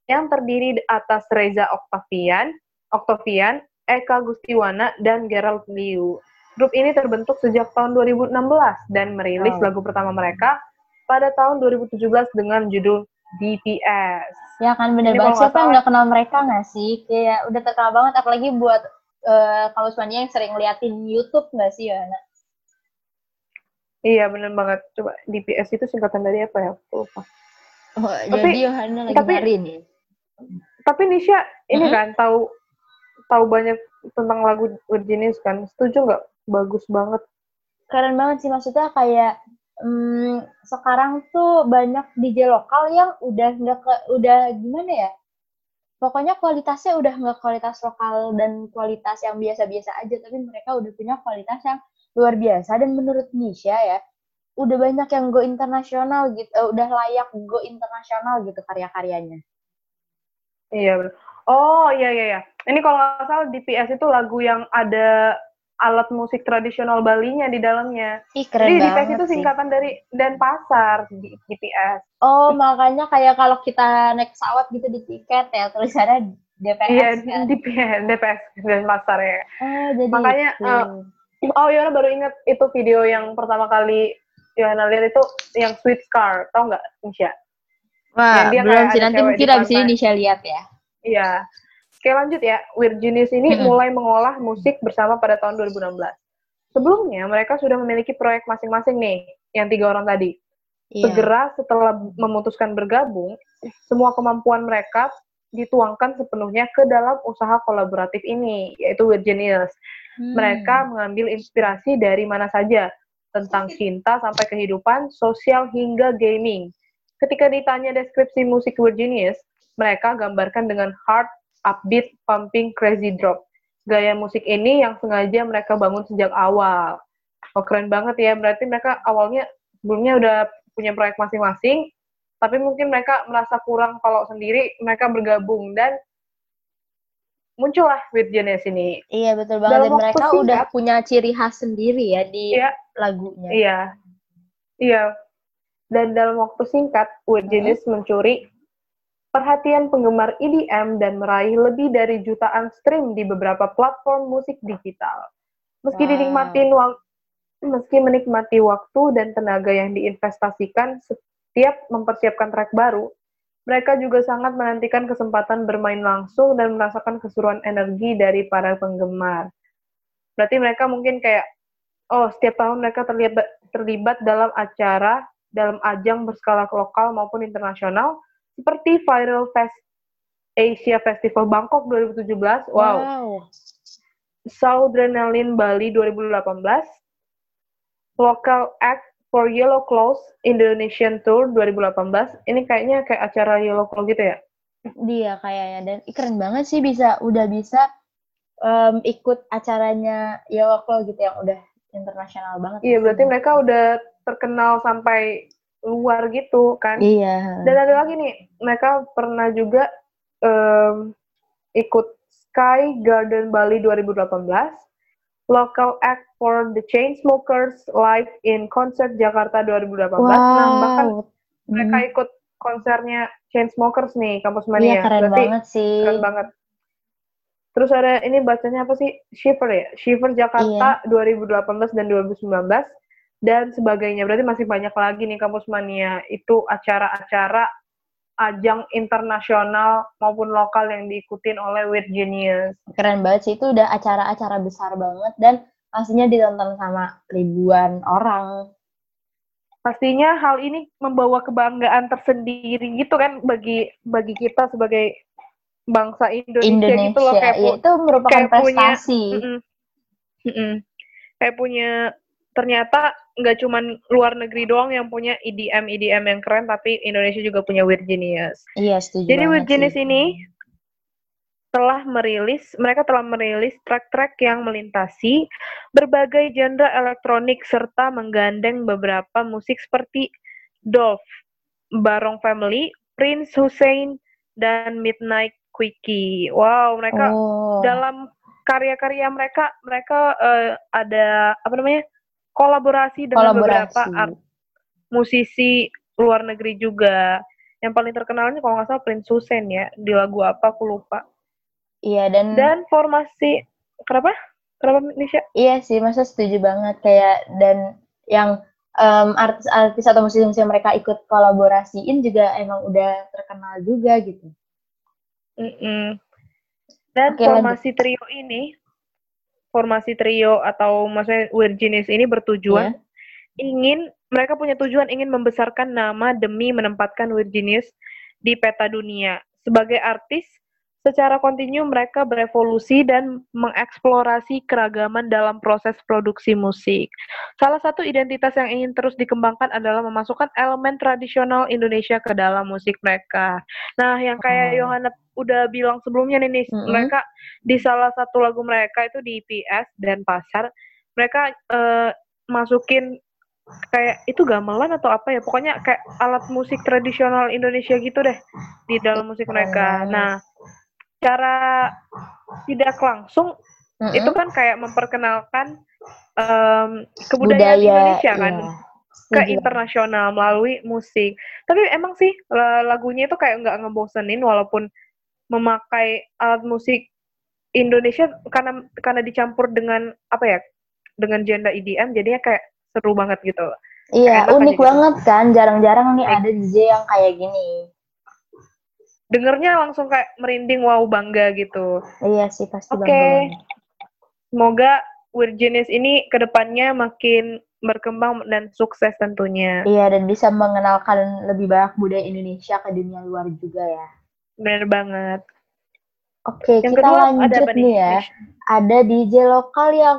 yang terdiri atas Reza Octavian, Octavian, Eka Gustiwana, dan Gerald Liu. Grup ini terbentuk sejak tahun 2016 dan merilis Wow. lagu pertama mereka pada tahun 2017 dengan judul DPS. Ya kan bener Ini banget. Siapa yang nggak kenal mereka nggak sih? Kayak udah terkenal banget. Apalagi buat eh kalau semuanya yang sering liatin YouTube nggak sih Yohana? Iya, bener banget. Coba DPS itu singkatan dari apa ya? Aku lupa. Oh, Tapi- jadi Yohana lagi tapi- nyari nih. Tapi Nisha ini Mhm. kan tahu tahu banyak tentang lagu Virginis kan. Setuju nggak? Bagus banget. Keren banget sih maksudnya kayak hmm, sekarang tuh banyak DJ lokal yang udah nggak ke udah gimana ya? Pokoknya kualitasnya udah nggak kualitas lokal dan kualitas yang biasa-biasa aja, tapi mereka udah punya kualitas yang luar biasa dan menurut Nisha ya, udah banyak yang go internasional gitu, eh, udah layak go internasional gitu karya-karyanya. Iya bener. Oh iya iya iya. Ini kalau nggak salah DPS itu lagu yang ada alat musik tradisional Balinya di dalamnya. Ih keren Jadi DPS itu sih. singkatan dari dan pasar di DPS. Oh makanya kayak kalau kita naik pesawat gitu di tiket ya tulisannya DPS Iya kan. DPS DPS dan pasar ya. Oh jadi Makanya, itu. eh, Oh Yona baru inget itu video yang pertama kali Yona lihat itu yang Sweet Scar, tau nggak Nisha? Wah, dia belum sih nanti mungkin abis ini. Nisha lihat ya. Iya. Oke lanjut ya, Weird Genius ini Mm-mm. mulai mengolah musik bersama pada tahun 2016. Sebelumnya mereka sudah memiliki proyek masing-masing nih, yang tiga orang tadi. Iya. Segera setelah memutuskan bergabung, semua kemampuan mereka dituangkan sepenuhnya ke dalam usaha kolaboratif ini, yaitu Weird Genius. Hmm. Mereka mengambil inspirasi dari mana saja, tentang cinta sampai kehidupan, sosial hingga gaming. Ketika ditanya deskripsi musik Weird Genius, mereka gambarkan dengan hard, upbeat, pumping, crazy drop. Gaya musik ini yang sengaja mereka bangun sejak awal. Oh, keren banget ya. Berarti mereka awalnya sebelumnya udah punya proyek masing-masing, tapi mungkin mereka merasa kurang kalau sendiri mereka bergabung dan muncullah Weird Genius ini. Iya betul banget Dalam dan mereka singkat- udah punya ciri khas sendiri ya di Iya. lagunya. Iya. Iya. Dan dalam waktu singkat, Weird. Genius mencuri perhatian penggemar EDM dan meraih lebih dari jutaan stream di beberapa platform musik digital. Meski Wow. dinikmatin meski menikmati waktu dan tenaga yang diinvestasikan setiap mempersiapkan track baru, mereka juga sangat menantikan kesempatan bermain langsung dan merasakan keseruan energi dari para penggemar. Berarti mereka mungkin kayak, oh setiap tahun mereka terlibat terlibat dalam acara dalam ajang berskala lokal maupun internasional seperti Viral Fest Asia Festival Bangkok 2017, wow, Wow. Soundrenalin Bali 2018, Local Act for Yellow Claws Indonesian Tour 2018. Ini kayaknya kayak acara Yellow Claw gitu ya? Dia kayaknya dan keren banget sih bisa udah bisa em, ikut acaranya Yellow Claw gitu yang udah internasional banget. Iya, berarti mereka udah terkenal sampai luar gitu kan? Iya. Dan ada lagi nih, mereka pernah juga em, ikut Sky Garden Bali 2018, Local Act for the Chainsmokers live in Concert Jakarta 2018. Nah, bahkan Wow. mereka Hmm. ikut konsernya Chainsmokers nih, Kampus Iya Mania. keren Berarti banget sih. keren banget. Terus ada ini bacanya apa sih? Shiver ya? Shiver Jakarta Iya. 2018 dan 2019 dan sebagainya. Berarti masih banyak lagi nih Kampus Mania. Itu acara-acara ajang internasional maupun lokal yang diikutin oleh Weird Genius. Keren banget sih itu udah acara-acara besar banget dan pastinya ditonton sama ribuan orang. Pastinya hal ini membawa kebanggaan tersendiri gitu kan bagi bagi kita sebagai bangsa Indonesia, gitu loh Indonesia kayak ya, pu- itu merupakan kayak punya- prestasi. Mm-mm. Mm-mm. kayak punya ternyata nggak cuman luar negeri doang yang punya EDM EDM yang keren tapi Indonesia juga punya Weird Genius. Iya, setuju Jadi Weird Genius sih. ini telah merilis, mereka telah merilis track-track yang melintasi berbagai genre elektronik serta menggandeng beberapa musik seperti Dolph, Barong Family, Prince Hussein, dan Midnight Quickie. Wow, mereka Oh, dalam karya-karya mereka, mereka eh, ada apa namanya kolaborasi dengan beberapa kolaborasi. art musisi luar negeri juga. Yang paling terkenalnya kalau nggak salah Prince Hussein ya di lagu apa aku lupa. Iya, dan, Dan formasi kenapa? Kenapa Nisha? iya sih, masa setuju banget kayak dan yang em, artis-artis atau musisi-musisi mereka ikut kolaborasiin juga emang udah terkenal juga gitu. Mm-mm. Dan Oke, lanjut. formasi trio ini, formasi trio atau maksudnya Weird Genius ini bertujuan Iya. ingin mereka punya tujuan ingin membesarkan nama demi menempatkan Weird Genius di peta dunia. Sebagai artis, secara kontinu mereka berevolusi dan mengeksplorasi keragaman dalam proses produksi musik. Salah satu identitas yang ingin terus dikembangkan adalah memasukkan elemen tradisional Indonesia ke dalam musik mereka. Nah, yang kayak Oh. Yohana udah bilang sebelumnya nih, Nis, Mm-mm. mereka di salah satu lagu mereka itu di PS dan Pasar, mereka eh, masukin kayak itu gamelan atau apa ya pokoknya kayak alat musik tradisional Indonesia gitu deh di dalam musik mereka. banget. Nah, cara tidak langsung Mm-mm. itu kan kayak memperkenalkan em, kebudayaan budaya Indonesia kan iya. ke Setuju internasional melalui musik. Tapi emang sih la- lagunya itu kayak nggak ngebosenin walaupun memakai alat musik Indonesia karena karena dicampur dengan apa ya dengan genre EDM jadinya kayak seru banget gitu. Iya, enak unik gitu. banget kan. Jarang-jarang nih ada DJ yang kayak gini. Dengernya langsung kayak merinding wow bangga gitu. Iya sih, pasti Oke. bangga banget. Semoga Genius ini ke depannya makin berkembang dan sukses tentunya. Iya, dan bisa mengenalkan lebih banyak budaya Indonesia ke dunia luar juga ya. Bener banget. Oke, Yang kita kedua ada lanjut apa nih nih? ya. Ada DJ lokal yang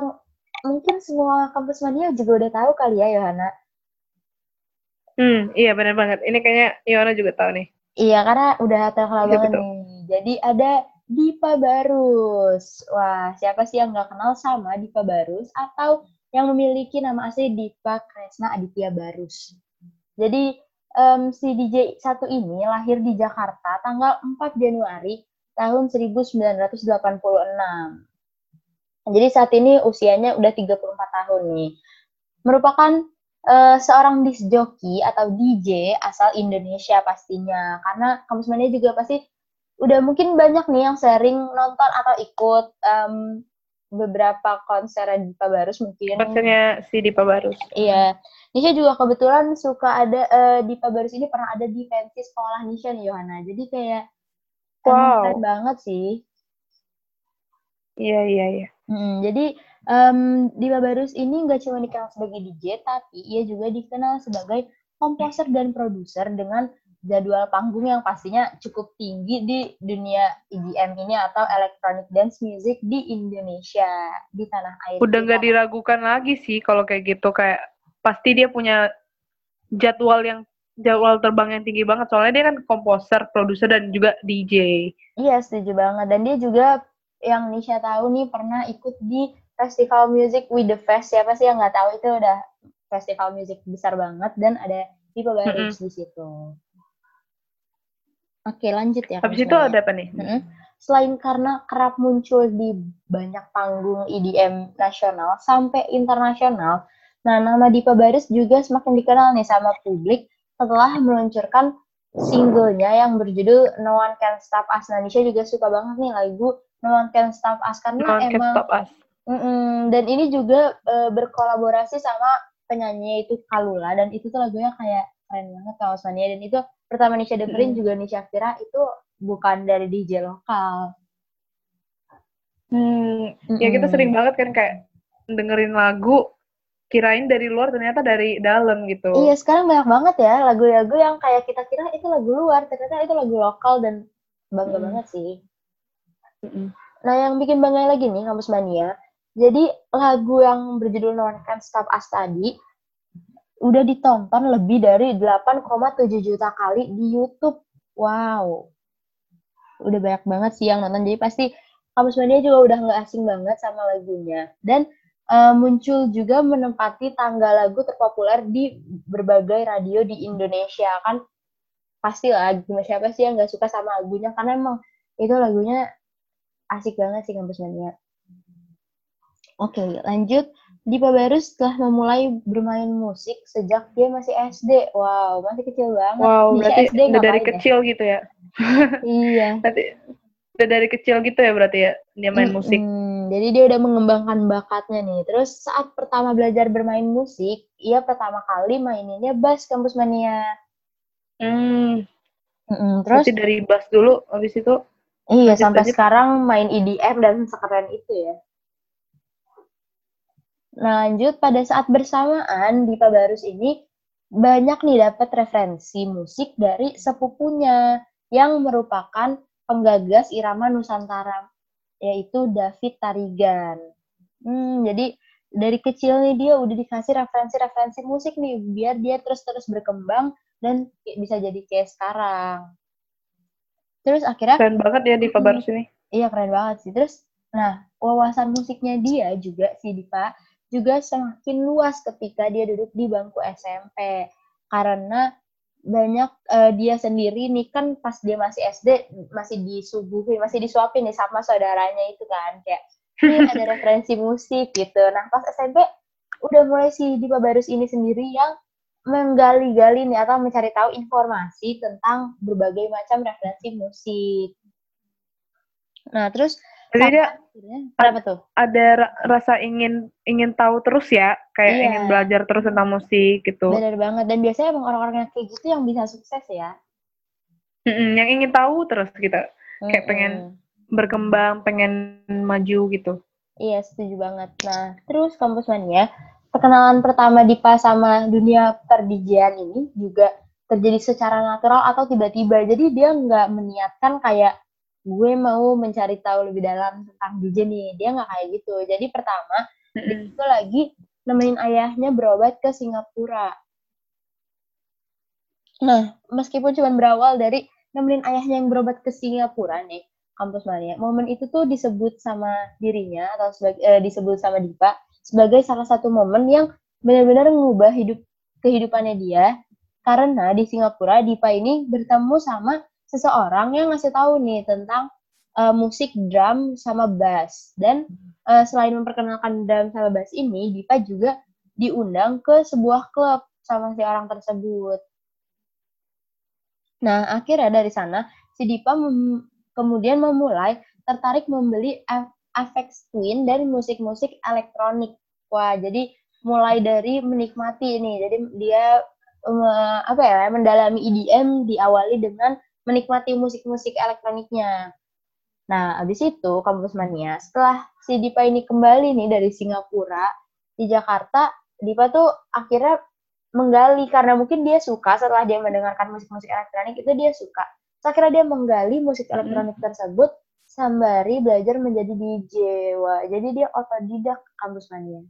mungkin semua kampus mania juga udah tahu kali ya, Yohana. Hmm, iya bener banget. Ini kayaknya Iwana juga tahu nih. Iya, karena udah terkenal Iya, banget betul. nih. Jadi ada Dipa Barus. Wah, siapa sih yang nggak kenal sama Dipa Barus atau yang memiliki nama asli Dipa Kresna Aditya Barus. Jadi em, si DJ satu ini lahir di Jakarta tanggal 4 Januari tahun 1986. Jadi saat ini usianya udah 34 tahun nih. Merupakan eh, seorang disc jockey atau DJ asal Indonesia pastinya. Karena kampus mania juga pasti udah mungkin banyak nih yang sering nonton atau ikut em, beberapa konser Dipa Barus mungkin. Konsernya si Dipa Barus. Iya. Nisha juga kebetulan suka ada eh, Dipa Barus ini pernah ada di pensi sekolah Nisha nih Yohana. Jadi kayak Wow. keren banget sih. Iya, iya, iya. Mm, jadi em, Dipa Barus ini nggak cuma dikenal sebagai DJ, tapi ia juga dikenal sebagai komposer dan produser dengan jadwal panggung yang pastinya cukup tinggi di dunia EDM ini atau electronic dance music di Indonesia, di tanah air. Udah nggak diragukan lagi sih kalau kayak gitu. Kayak pasti dia punya jadwal yang jadwal terbang yang tinggi banget. Soalnya dia kan komposer, produser, dan juga DJ. Iya, setuju banget. Dan dia juga yang Nisha tahu nih pernah ikut di Festival Music with the Fest. Siapa sih yang nggak tahu itu udah festival musik besar banget dan ada Dipa Barus di situ. Oke, lanjut ya. Habis itu ada apa nih? Mm-mm. Selain karena kerap muncul di banyak panggung EDM nasional sampai internasional, nah nama Dipa Barus juga semakin dikenal nih sama publik setelah meluncurkan singlenya yang berjudul No One Can Stop Us. Nah, Nisha juga suka banget nih lagu No One Can Stop Us karena No one can emang stop us. Mm-mm, dan ini juga eh, berkolaborasi sama penyanyi itu Kalula dan itu tuh lagunya kayak keren banget Kaos Mania dan itu pertama Nisha dengerin Mm. juga Nisha kira itu bukan dari DJ lokal. Hmm, ya kita sering banget kan kayak dengerin lagu, kirain dari luar ternyata dari dalam gitu. Iya sekarang banyak banget ya lagu-lagu yang kayak kita kira itu lagu luar ternyata itu lagu lokal dan bangga Mm. banget sih. Mm-mm. Nah yang bikin bangga lagi nih Kampus Mania Jadi lagu yang berjudul No One Can Stop Us tadi udah ditonton lebih dari 8,7 juta kali di YouTube. Wow. Udah banyak banget sih yang nonton. Jadi pasti Kamus Mania juga udah nggak asing banget sama lagunya. Dan uh, muncul juga menempati tangga lagu terpopuler di berbagai radio di Indonesia. Kan pasti lah, siapa sih yang nggak suka sama lagunya. Karena emang itu lagunya asik banget sih Kampus Mania. Oke, lanjut. Dipa Barus telah memulai bermain musik sejak dia masih SD. Wow, masih kecil banget. Wow, berarti SD udah dari ya? kecil gitu ya. Iya. Berarti udah dari kecil gitu ya berarti ya dia main musik. Mm-mm. Jadi dia udah mengembangkan bakatnya nih. Terus saat pertama belajar bermain musik, ia pertama kali maininnya bass kampus mania. Hmm, Mm-mm. Terus berarti dari bass dulu habis itu iya sampai lanjut. sekarang main EDM dan sekeren itu ya. Nah, lanjut pada saat bersamaan Dipa Barus ini banyak nih dapat referensi musik dari sepupunya yang merupakan penggagas irama Nusantara yaitu David Tarigan. Hmm, jadi dari kecil nih dia udah dikasih referensi-referensi musik nih biar dia terus-terus berkembang dan bisa jadi kayak sekarang. Terus akhirnya keren banget ya di. Barus ini. Iya keren banget sih. Terus, nah wawasan musiknya dia juga sih Dipa juga semakin luas ketika dia duduk di bangku SMP karena banyak eh, dia sendiri nih kan pas dia masih SD masih disuguhin masih disuapin nih sama saudaranya itu kan kayak "Nih, ada referensi musik gitu. Nah pas SMP udah mulai si Dipa Barus ini sendiri yang menggali-gali nih atau mencari tahu informasi tentang berbagai macam referensi musik. Nah terus Jadi dia kenapa tuh? ada ra- rasa ingin ingin tahu terus ya, kayak Iya. ingin belajar terus tentang musik gitu. Bener banget dan biasanya emang orang-orang yang kayak gitu yang bisa sukses ya. Mm-mm, yang ingin tahu terus gitu, Kayak pengen Mm-mm. berkembang, pengen maju gitu. Iya setuju banget. Nah terus kampus mania perkenalan pertama Dipa sama dunia perdijian ini juga terjadi secara natural atau tiba-tiba. Jadi dia nggak meniatkan kayak gue mau mencari tahu lebih dalam tentang DJ nih. Dia nggak kayak gitu. Jadi pertama dia Mm-mm. itu lagi nemenin ayahnya berobat ke Singapura. Nah, meskipun cuma berawal dari nemenin ayahnya yang berobat ke Singapura nih, kampus mania, momen itu tuh disebut sama dirinya atau sebagai eh, disebut sama Dipa sebagai salah satu momen yang benar-benar mengubah hidup kehidupannya dia karena di Singapura Dipa ini bertemu sama seseorang yang ngasih tahu nih tentang eh, musik drum sama bass dan eh, selain memperkenalkan drum sama bass ini Dipa juga diundang ke sebuah klub sama si orang tersebut. Nah, akhirnya dari sana si Dipa mem- kemudian memulai tertarik membeli Afex Twin dan musik-musik elektronik. Wah, jadi mulai dari menikmati ini. Jadi dia apa ya, mendalami EDM diawali dengan menikmati musik-musik elektroniknya. Nah, habis itu kampus mania, setelah si Dipa ini kembali nih dari Singapura di Jakarta, Dipa tuh akhirnya menggali karena mungkin dia suka setelah dia mendengarkan musik-musik elektronik itu dia suka. Terus akhirnya dia menggali musik elektronik tersebut sembari belajar menjadi DJ. Wah, jadi dia otodidak kampus mania.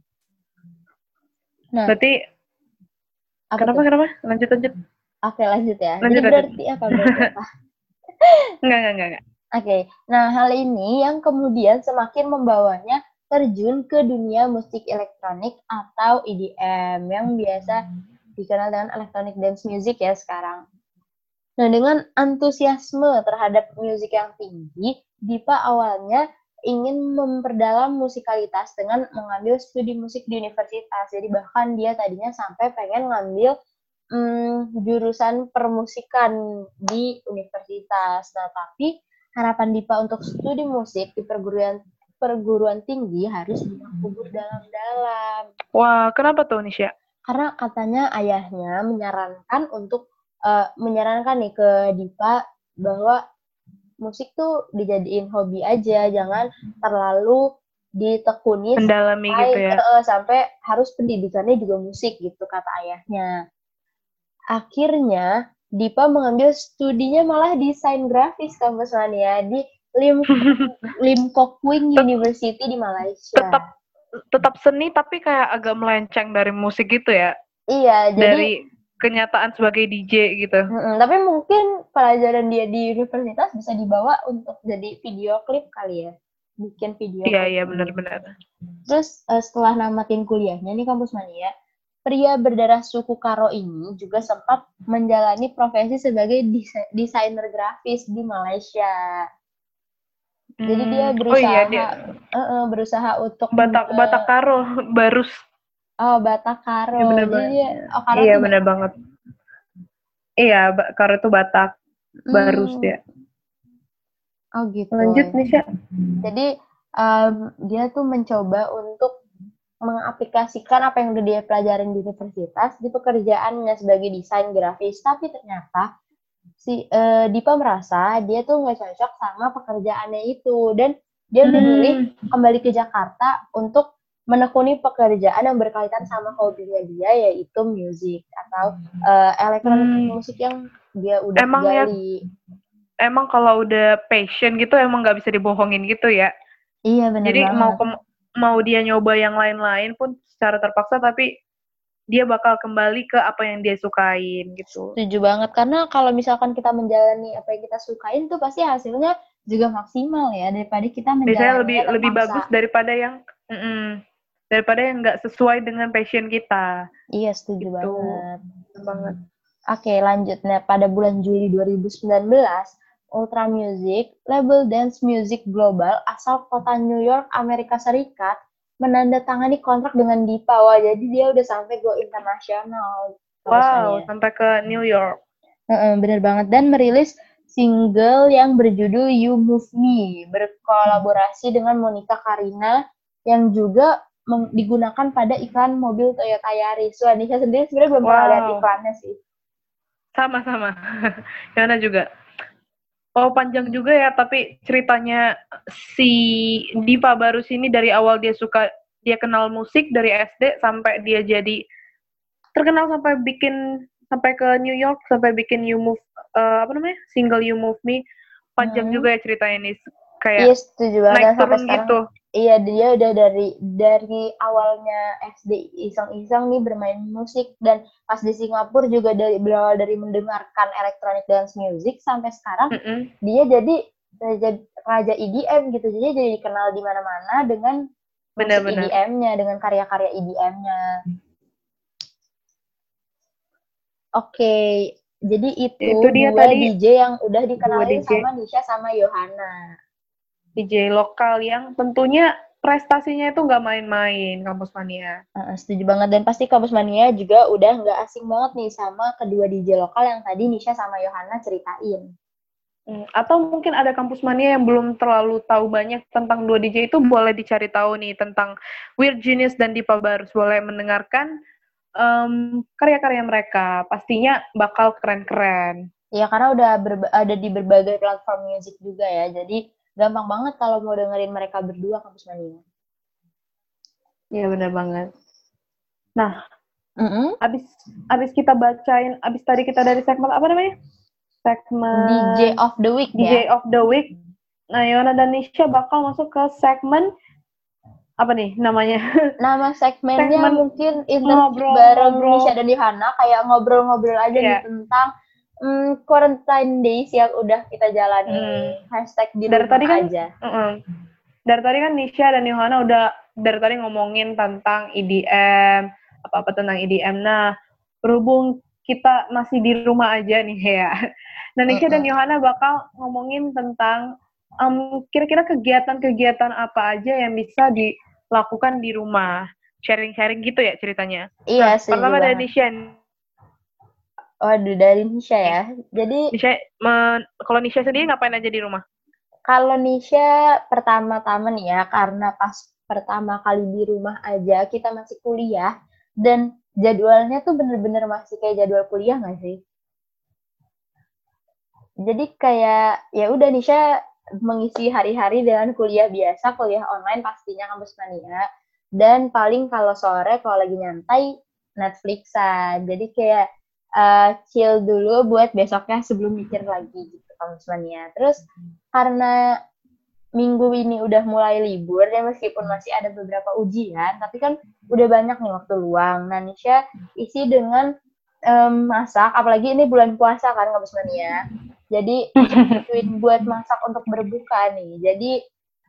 Nah, Berarti apa kenapa kenapa? Lanjut lanjut. Oke, lanjut ya. Lanjut, jadi berarti apa berarti apa? Enggak enggak enggak. enggak. Oke, nah hal ini yang kemudian semakin membawanya terjun ke dunia musik elektronik atau EDM yang biasa dikenal dengan electronic dance music ya sekarang. Nah, dengan antusiasme terhadap musik yang tinggi, Dipa awalnya ingin memperdalam musikalitas dengan mengambil studi musik di universitas. Jadi bahkan dia tadinya sampai pengen ngambil hmm, jurusan permusikan di universitas. Nah, tapi harapan Dipa untuk studi musik di perguruan perguruan tinggi harus dikubur dalam-dalam. Wah, kenapa tuh Nisha? Karena katanya ayahnya menyarankan untuk eh, menyarankan nih ke Dipa bahwa musik tuh dijadiin hobi aja, jangan terlalu ditekuni Mendalami sampai, gitu ya. eh, sampai harus pendidikannya juga musik gitu kata ayahnya. Akhirnya Dipa mengambil studinya malah desain grafis kampus Mania di Lim Lim Kok Wing University di Malaysia. Tetap tetap seni tapi kayak agak melenceng dari musik gitu ya. Iya, jadi Dari kenyataan sebagai DJ gitu. Mm-mm, tapi mungkin pelajaran dia di universitas bisa dibawa untuk jadi video klip kali ya. Bikin video Iya iya benar-benar. Terus eh, setelah namatin kuliahnya nih kampus mania, pria berdarah suku Karo ini juga sempat menjalani profesi sebagai desa- desainer grafis di Malaysia. Jadi dia Hmm, berusaha, Oh iya dia eh, eh, berusaha untuk Batak eh, Batak Karo Barus. oh Batak Karo. Iya, bener Jadi dia, oh Karo Iya benar banget. Iya, Karo itu Batak, Hmm, Barus dia. Oh gitu. Lanjut Nisha. Jadi em, dia tuh mencoba untuk mengaplikasikan apa yang udah dia pelajarin di universitas di pekerjaannya sebagai desain grafis. Tapi ternyata si eh, Dipa merasa dia tuh nggak cocok sama pekerjaannya itu dan dia Hmm. memilih kembali ke Jakarta untuk menekuni pekerjaan yang berkaitan sama hobinya dia yaitu musik atau eh, elektronik Hmm. musik yang dia udah Emang ya- gali. Emang kalau udah passion gitu emang nggak bisa dibohongin gitu ya. Iya benar Jadi banget. mau mau dia nyoba yang lain-lain pun secara terpaksa tapi dia bakal kembali ke apa yang dia sukain gitu. Setuju banget karena kalau misalkan kita menjalani apa yang kita sukain tuh pasti hasilnya juga maksimal ya daripada kita menjalani Biasanya lebih lebih bagus daripada yang mm-mm, daripada yang nggak sesuai dengan passion kita. Iya setuju Gitu. banget. Banget. Oke lanjut nah pada bulan Juli 2019 Ultra Music, label dance music global asal kota New York, Amerika Serikat, menandatangani kontrak dengan Dipa. Wah, jadi dia udah sampai go internasional. Wow, sampai ke New York. Heeh, bener banget dan merilis single yang berjudul You Move Me berkolaborasi dengan Monica Karina yang juga digunakan pada iklan mobil Toyota Yaris. Wah, Nisha sendiri sebenarnya belum pernah Wow. lihat iklannya sih. Sama-sama. Yana juga. Oh, panjang juga ya, tapi ceritanya si Dipa Barus ini dari awal dia suka, dia kenal musik dari SD sampai dia jadi terkenal sampai bikin sampai ke New York, sampai bikin You Move eh, apa namanya? Single You Move Me. Panjang Hmm. juga ya ceritanya ini. Iya, Kayak setuju banget. naik sampai turun sekarang, gitu. iya dia udah dari dari awalnya SD iseng-iseng nih bermain musik dan pas di Singapura juga dari berawal dari mendengarkan electronic dance music sampai sekarang Mm-mm. dia jadi raja, raja EDM gitu jadi jadi dikenal di mana-mana dengan. EDM-nya dengan karya-karya EDM-nya oke jadi itu, Itu dia dua tadi, DJ yang udah dikenalin DJ. sama Nisha sama Yohana DJ lokal yang tentunya prestasinya itu nggak main-main kampus mania. Heeh, setuju banget dan pasti Kampus Mania juga udah nggak asing banget nih sama kedua DJ lokal yang tadi Nisha sama Yohana ceritain. Hmm, Atau mungkin ada kampus mania yang belum terlalu tahu banyak tentang dua DJ itu boleh dicari tahu nih tentang Weird Genius dan Dipa Barus boleh mendengarkan em, karya-karya mereka pastinya bakal keren-keren. Ya karena udah ada di berbagai platform musik juga ya, jadi gampang banget kalau mau dengerin mereka berdua Kampus Mania. Iya benar banget. Nah, Mm-mm. abis abis kita bacain, abis tadi kita dari segmen apa namanya? Segmen DJ of the week DJ ya. of the Week. Nah, Yona dan Nisha bakal masuk ke segmen apa nih namanya? Nama segmennya Segmen mungkin interview ngobrol- bareng ngobrol. Nisha dan Yohana kayak ngobrol-ngobrol aja nih Iya. tentang mm, quarantine days yang udah kita jalani. Hmm. Hashtag di Dari tadi kan- aja. Mm-mm. Dari tadi kan Nisha dan Yohana udah dari tadi ngomongin tentang EDM, apa-apa tentang EDM. Nah, berhubung kita masih di rumah aja nih ya. Nah, Nisha dan Mm-mm. Yohana bakal ngomongin tentang em, kira-kira kegiatan-kegiatan apa aja yang bisa dilakukan di rumah. Sharing-sharing gitu ya ceritanya. Iya, Nah, setuju pertama dari. Nisha. Waduh, dari Nisha ya. Jadi Nisha, men- kalau Nisha sendiri ngapain aja di rumah? kalau Nisha pertama-tama nih ya, karena pas pertama kali di rumah aja, kita masih kuliah, dan jadwalnya tuh bener-bener masih kayak jadwal kuliah nggak sih? Jadi kayak, ya udah Nisha mengisi hari-hari dengan kuliah biasa, kuliah online pastinya kampus mania, dan paling kalau sore kalau lagi nyantai, Netflixan. Jadi kayak eh, chill dulu buat besoknya sebelum mikir lagi gitu mania. Terus karena minggu ini udah mulai libur ya meskipun masih ada beberapa ujian, tapi kan udah banyak nih waktu luang. Nah, Nisha isi dengan um, masak, apalagi ini bulan puasa kan Kampus Mania. Jadi buat masak untuk berbuka nih. Jadi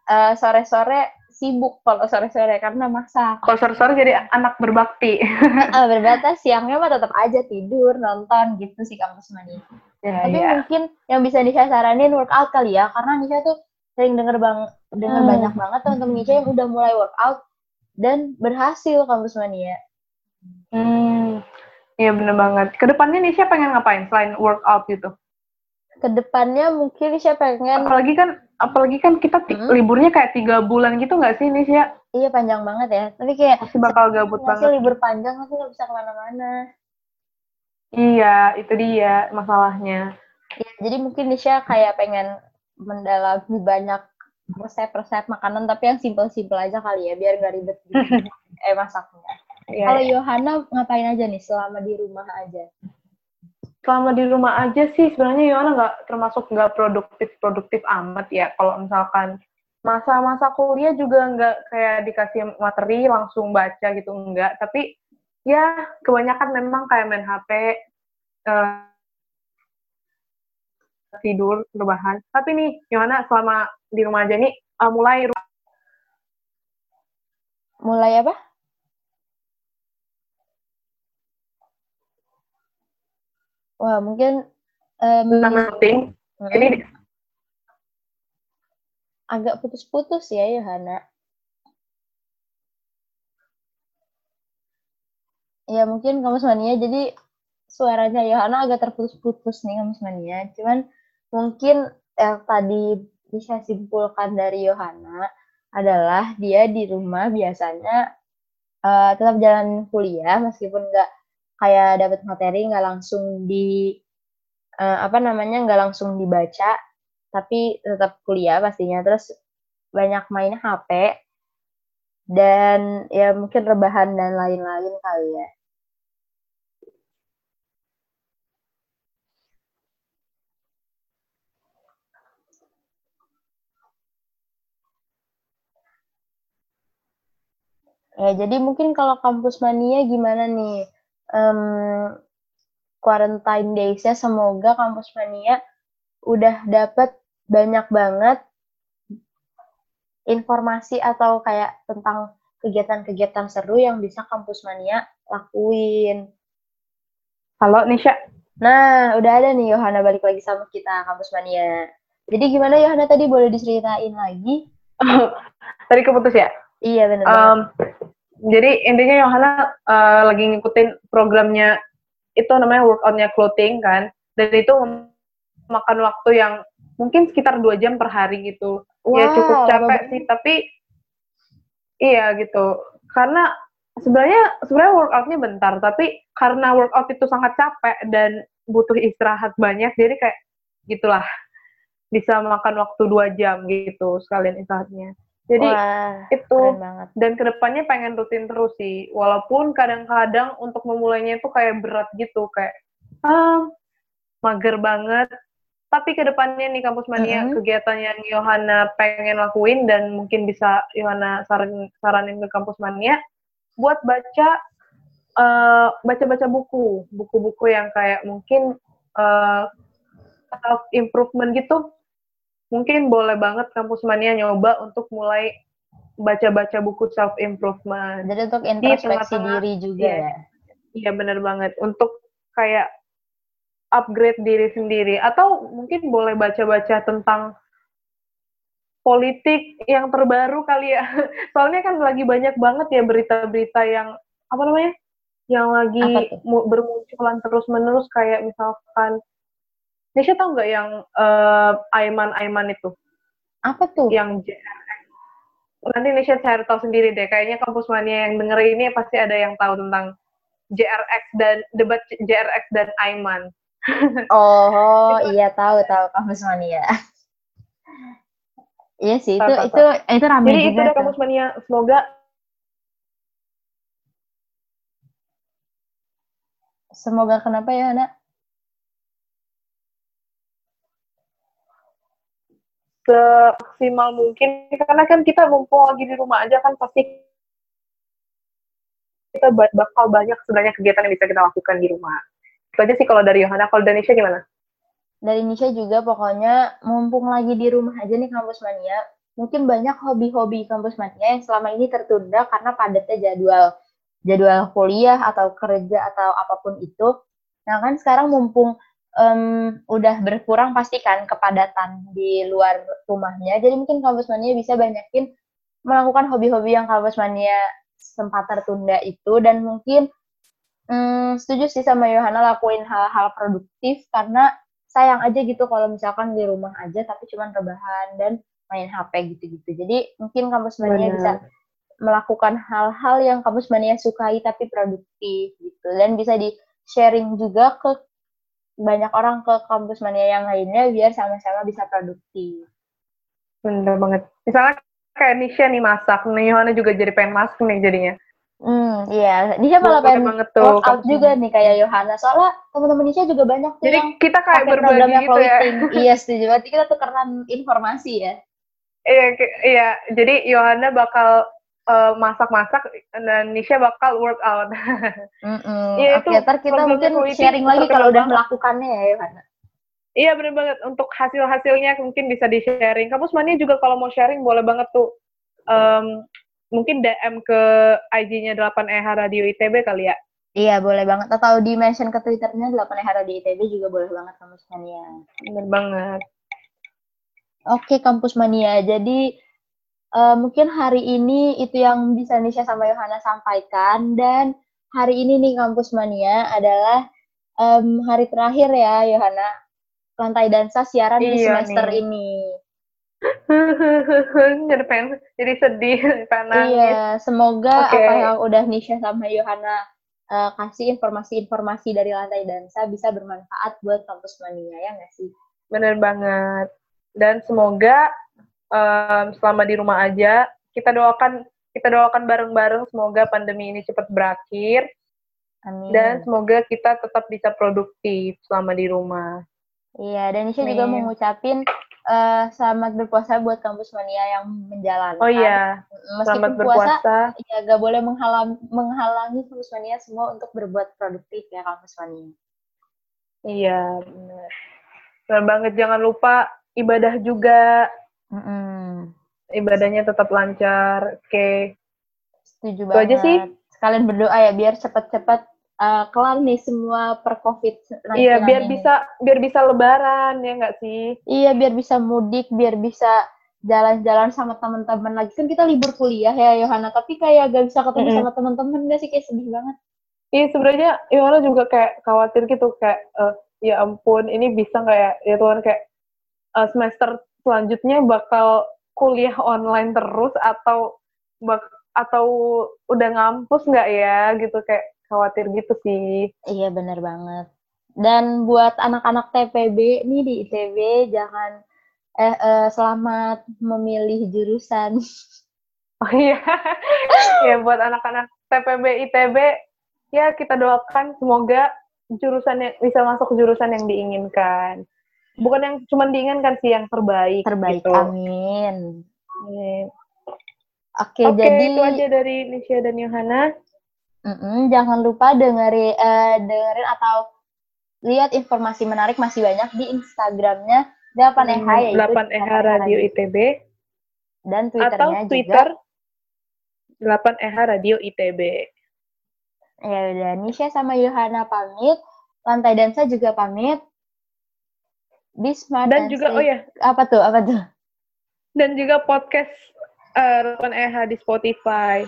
uh, sore-sore sibuk kalau sore-sore karena masak. Kalau sore-sore jadi anak berbakti. uh, berbatas siangnya mah tetap aja tidur, nonton gitu sih Kampus Mania. Ya, Tapi ya. mungkin yang bisa Nisha saranin workout kali ya, karena Nisha tuh sering denger bang denger hmm. banyak banget teman-teman Nisha yang udah mulai workout dan berhasil kampus mania. Hmm, iya bener banget. Ke depannya Nisha pengen ngapain selain workout gitu? Ke depannya mungkin Nisha pengen. Apalagi kan, apalagi kan kita hmm? liburnya kayak tiga bulan gitu nggak sih Nisha? Iya panjang banget ya. Tapi kayak masih bakal gabut masih banget. libur panjang masih nggak bisa ke mana-mana. Iya, itu dia masalahnya. Ya, jadi mungkin Nisha kayak pengen mendalami banyak resep-resep makanan tapi yang simpel-simpel aja kali ya biar nggak ribet gitu. eh masaknya. Ya, Kalau ya. Yohana ngapain aja nih selama di rumah aja? Selama di rumah aja sih sebenarnya Yohana nggak termasuk nggak produktif produktif amat ya. Kalau misalkan masa-masa kuliah juga nggak kayak dikasih materi langsung baca gitu enggak. Tapi ya kebanyakan memang kayak main HP, uh, tidur rebahan tapi nih gimana selama di rumah aja nih uh, mulai mulai apa wah mungkin um, tentang penting hmm. ini agak putus-putus ya Yohana. Ya mungkin kamu semuanya jadi suaranya Yohana agak terputus-putus nih kamu semuanya cuman mungkin yang tadi bisa simpulkan dari Yohana adalah dia di rumah biasanya uh, tetap jalan kuliah meskipun nggak kayak dapat materi nggak langsung di uh, apa namanya nggak langsung dibaca tapi tetap kuliah pastinya terus banyak main HP dan ya mungkin rebahan dan lain-lain kali ya Ya, jadi mungkin kalau kampus mania gimana nih? Um, quarantine days-nya semoga kampus mania udah dapat banyak banget informasi atau kayak tentang kegiatan-kegiatan seru yang bisa kampus mania lakuin. Halo Nisha. Nah, udah ada nih Yohana balik lagi sama kita kampus mania. Jadi gimana Yohana tadi boleh diceritain lagi? tadi keputus ya? Iya benar. Um, jadi intinya Yohana uh, lagi ngikutin programnya itu namanya workoutnya clothing kan, dan itu makan waktu yang mungkin sekitar dua jam per hari gitu. Wow, ya cukup capek sih, tapi iya gitu. Karena sebenarnya sebenarnya workoutnya bentar, tapi karena workout itu sangat capek dan butuh istirahat banyak, jadi kayak gitulah bisa makan waktu dua jam gitu sekalian istirahatnya. Jadi Wah, itu dan ke depannya pengen rutin terus sih. Walaupun kadang-kadang untuk memulainya itu kayak berat gitu, kayak ah mager banget. Tapi ke depannya nih kampus mania mm -hmm. kegiatan yang Yohana pengen lakuin dan mungkin bisa Yohana saran saranin ke kampus mania buat baca baca baca-baca buku, buku-buku yang kayak mungkin uh, self improvement gitu mungkin boleh banget kampus mania nyoba untuk mulai baca-baca buku self improvement. Jadi untuk introspeksi di diri juga iya, ya. Iya benar banget untuk kayak upgrade diri sendiri atau mungkin boleh baca-baca tentang politik yang terbaru kali ya. Soalnya kan lagi banyak banget ya berita-berita yang apa namanya? Yang lagi bermunculan terus-menerus kayak misalkan Nisha tahu nggak yang uh, Aiman Aiman itu? Apa tuh? Yang JRX. Nanti Nisha cari tahu sendiri deh. Kayaknya kampus mania yang denger ini pasti ada yang tahu tentang JRX dan debat JRX dan Aiman. Oh iya tahu tahu kampus mania. iya sih itu itu itu ramai Jadi itu kampus mania. Semoga Semoga kenapa ya, Nak? Semaksimal mungkin karena kan kita mumpung lagi di rumah aja kan pasti kita bakal banyak sebenarnya kegiatan yang bisa kita lakukan di rumah. Itu aja sih kalau dari Yohana. Kalau dari Nisha gimana? Dari Nisha juga pokoknya mumpung lagi di rumah aja nih kampus mania, mungkin banyak hobi-hobi kampus mania yang selama ini tertunda karena padatnya jadwal jadwal kuliah atau kerja atau apa pun itu. Nah kan sekarang mumpung um, udah berkurang pasti kan kepadatan di luar rumahnya. Jadi mungkin kampus mania bisa banyakin melakukan hobi-hobi yang kampus mania sempat tertunda itu dan mungkin um, setuju sih sama Yohana lakuin hal-hal produktif karena sayang aja gitu kalau misalkan di rumah aja tapi cuma rebahan dan main HP gitu-gitu. Jadi mungkin kampus mania bisa melakukan hal-hal yang kampus mania sukai tapi produktif gitu dan bisa di sharing juga ke banyak orang ke kampus mania yang lainnya biar sama-sama bisa produktif. Bener banget. Misalnya kayak Nisha nih masak, nih Yohana juga jadi pengen masak nih jadinya. Hmm, iya. Nisha malah pengen banget tuh, workout juga nih kayak Yohana. Soalnya teman-teman Nisha juga banyak tuh Jadi kita kayak berbagi gitu ya. iya, setuju. Berarti kita tukeran informasi ya. Iya, iya. Jadi Yohana bakal uh, masak-masak dan Nisha bakal workout. Mm -mm. Ya, Oke, ntar kita mungkin sharing lagi kalau udah melakukannya ya, Yohana. Iya bener banget. Untuk hasil-hasilnya mungkin bisa di-sharing. Kampus Mania juga kalau mau sharing boleh banget tuh. Um, mungkin DM ke IG-nya 8EH Radio ITB kali ya. Iya, boleh banget. Atau di-mention ke Twitternya 8EH Radio ITB juga boleh banget Kampus Mania. Bener banget. Oke, Kampus Mania. Jadi, uh, mungkin hari ini itu yang bisa Nisha sama Yohana sampaikan. Dan hari ini nih Kampus Mania adalah um, hari terakhir ya, Yohana lantai dansa siaran iya, di semester nih. ini. jadi pengen, jadi sedih, pengen Iya, semoga okay. apa yang udah Nisha sama Yohana uh, kasih informasi-informasi dari lantai dansa bisa bermanfaat buat kampus mania ya nggak sih? Bener banget. Dan semoga um, selama di rumah aja kita doakan kita doakan bareng-bareng semoga pandemi ini cepat berakhir. Amin. Dan semoga kita tetap bisa produktif selama di rumah. Iya, dan Nisha juga mau ngucapin uh, selamat berpuasa buat kampus mania yang menjalankan. Oh iya, Meskipun selamat berpuasa. Ya, gak boleh menghalang, menghalangi kampus mania semua untuk berbuat produktif ya kampus mania. Iya, benar. Benar banget, jangan lupa ibadah juga. Mm -mm. Ibadahnya tetap lancar. Oke. Okay. Setuju Itu banget. aja sih. Sekalian berdoa ya biar cepat-cepat uh, kelar nih semua per covid iya biar ini. bisa biar bisa lebaran ya nggak sih iya biar bisa mudik biar bisa jalan-jalan sama teman-teman lagi kan kita libur kuliah ya Yohana tapi kayak gak bisa ketemu mm -hmm. sama teman-teman gak sih kayak sedih banget iya sebenarnya Yohana juga kayak khawatir gitu kayak uh, ya ampun ini bisa nggak ya ya Tuhan kayak uh, semester selanjutnya bakal kuliah online terus atau bak atau udah ngampus nggak ya gitu kayak khawatir gitu sih. Iya bener banget. Dan buat anak-anak TPB nih di ITB jangan eh, eh selamat memilih jurusan. Oh iya. ya buat anak-anak TPB ITB ya kita doakan semoga jurusan yang bisa masuk jurusan yang diinginkan. Bukan yang cuma diinginkan sih yang terbaik. Terbaik. Gitu. Amin. Amin. Oke, okay, jadi itu aja dari Nisha dan Yohana. Mm-mm, jangan lupa dengeri, uh, dengerin atau lihat informasi menarik masih banyak di Instagramnya 8EH hmm, yaitu 8EH Radio ITB dan Twitternya atau Twitter juga 8EH Radio ITB. Ya udah, Nisha sama Yohana pamit, Lantai Dansa juga pamit. Bisma dan juga oh ya apa tuh apa tuh dan juga podcast uh, 8EH di Spotify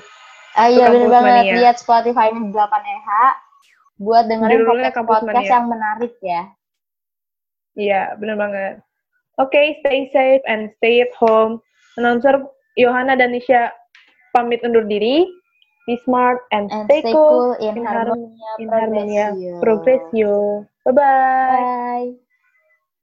Ah iya bener banget Mania. lihat Spotify-nya 8EH buat dengerin podcast, podcast yang menarik ya. Iya, bener banget. Oke, okay, stay safe and stay at home. Announcer Yohana dan Nisha pamit undur diri. Be smart and, and stay, stay cool, in, in harmonia, harmonia progressio. Bye-bye. Bye.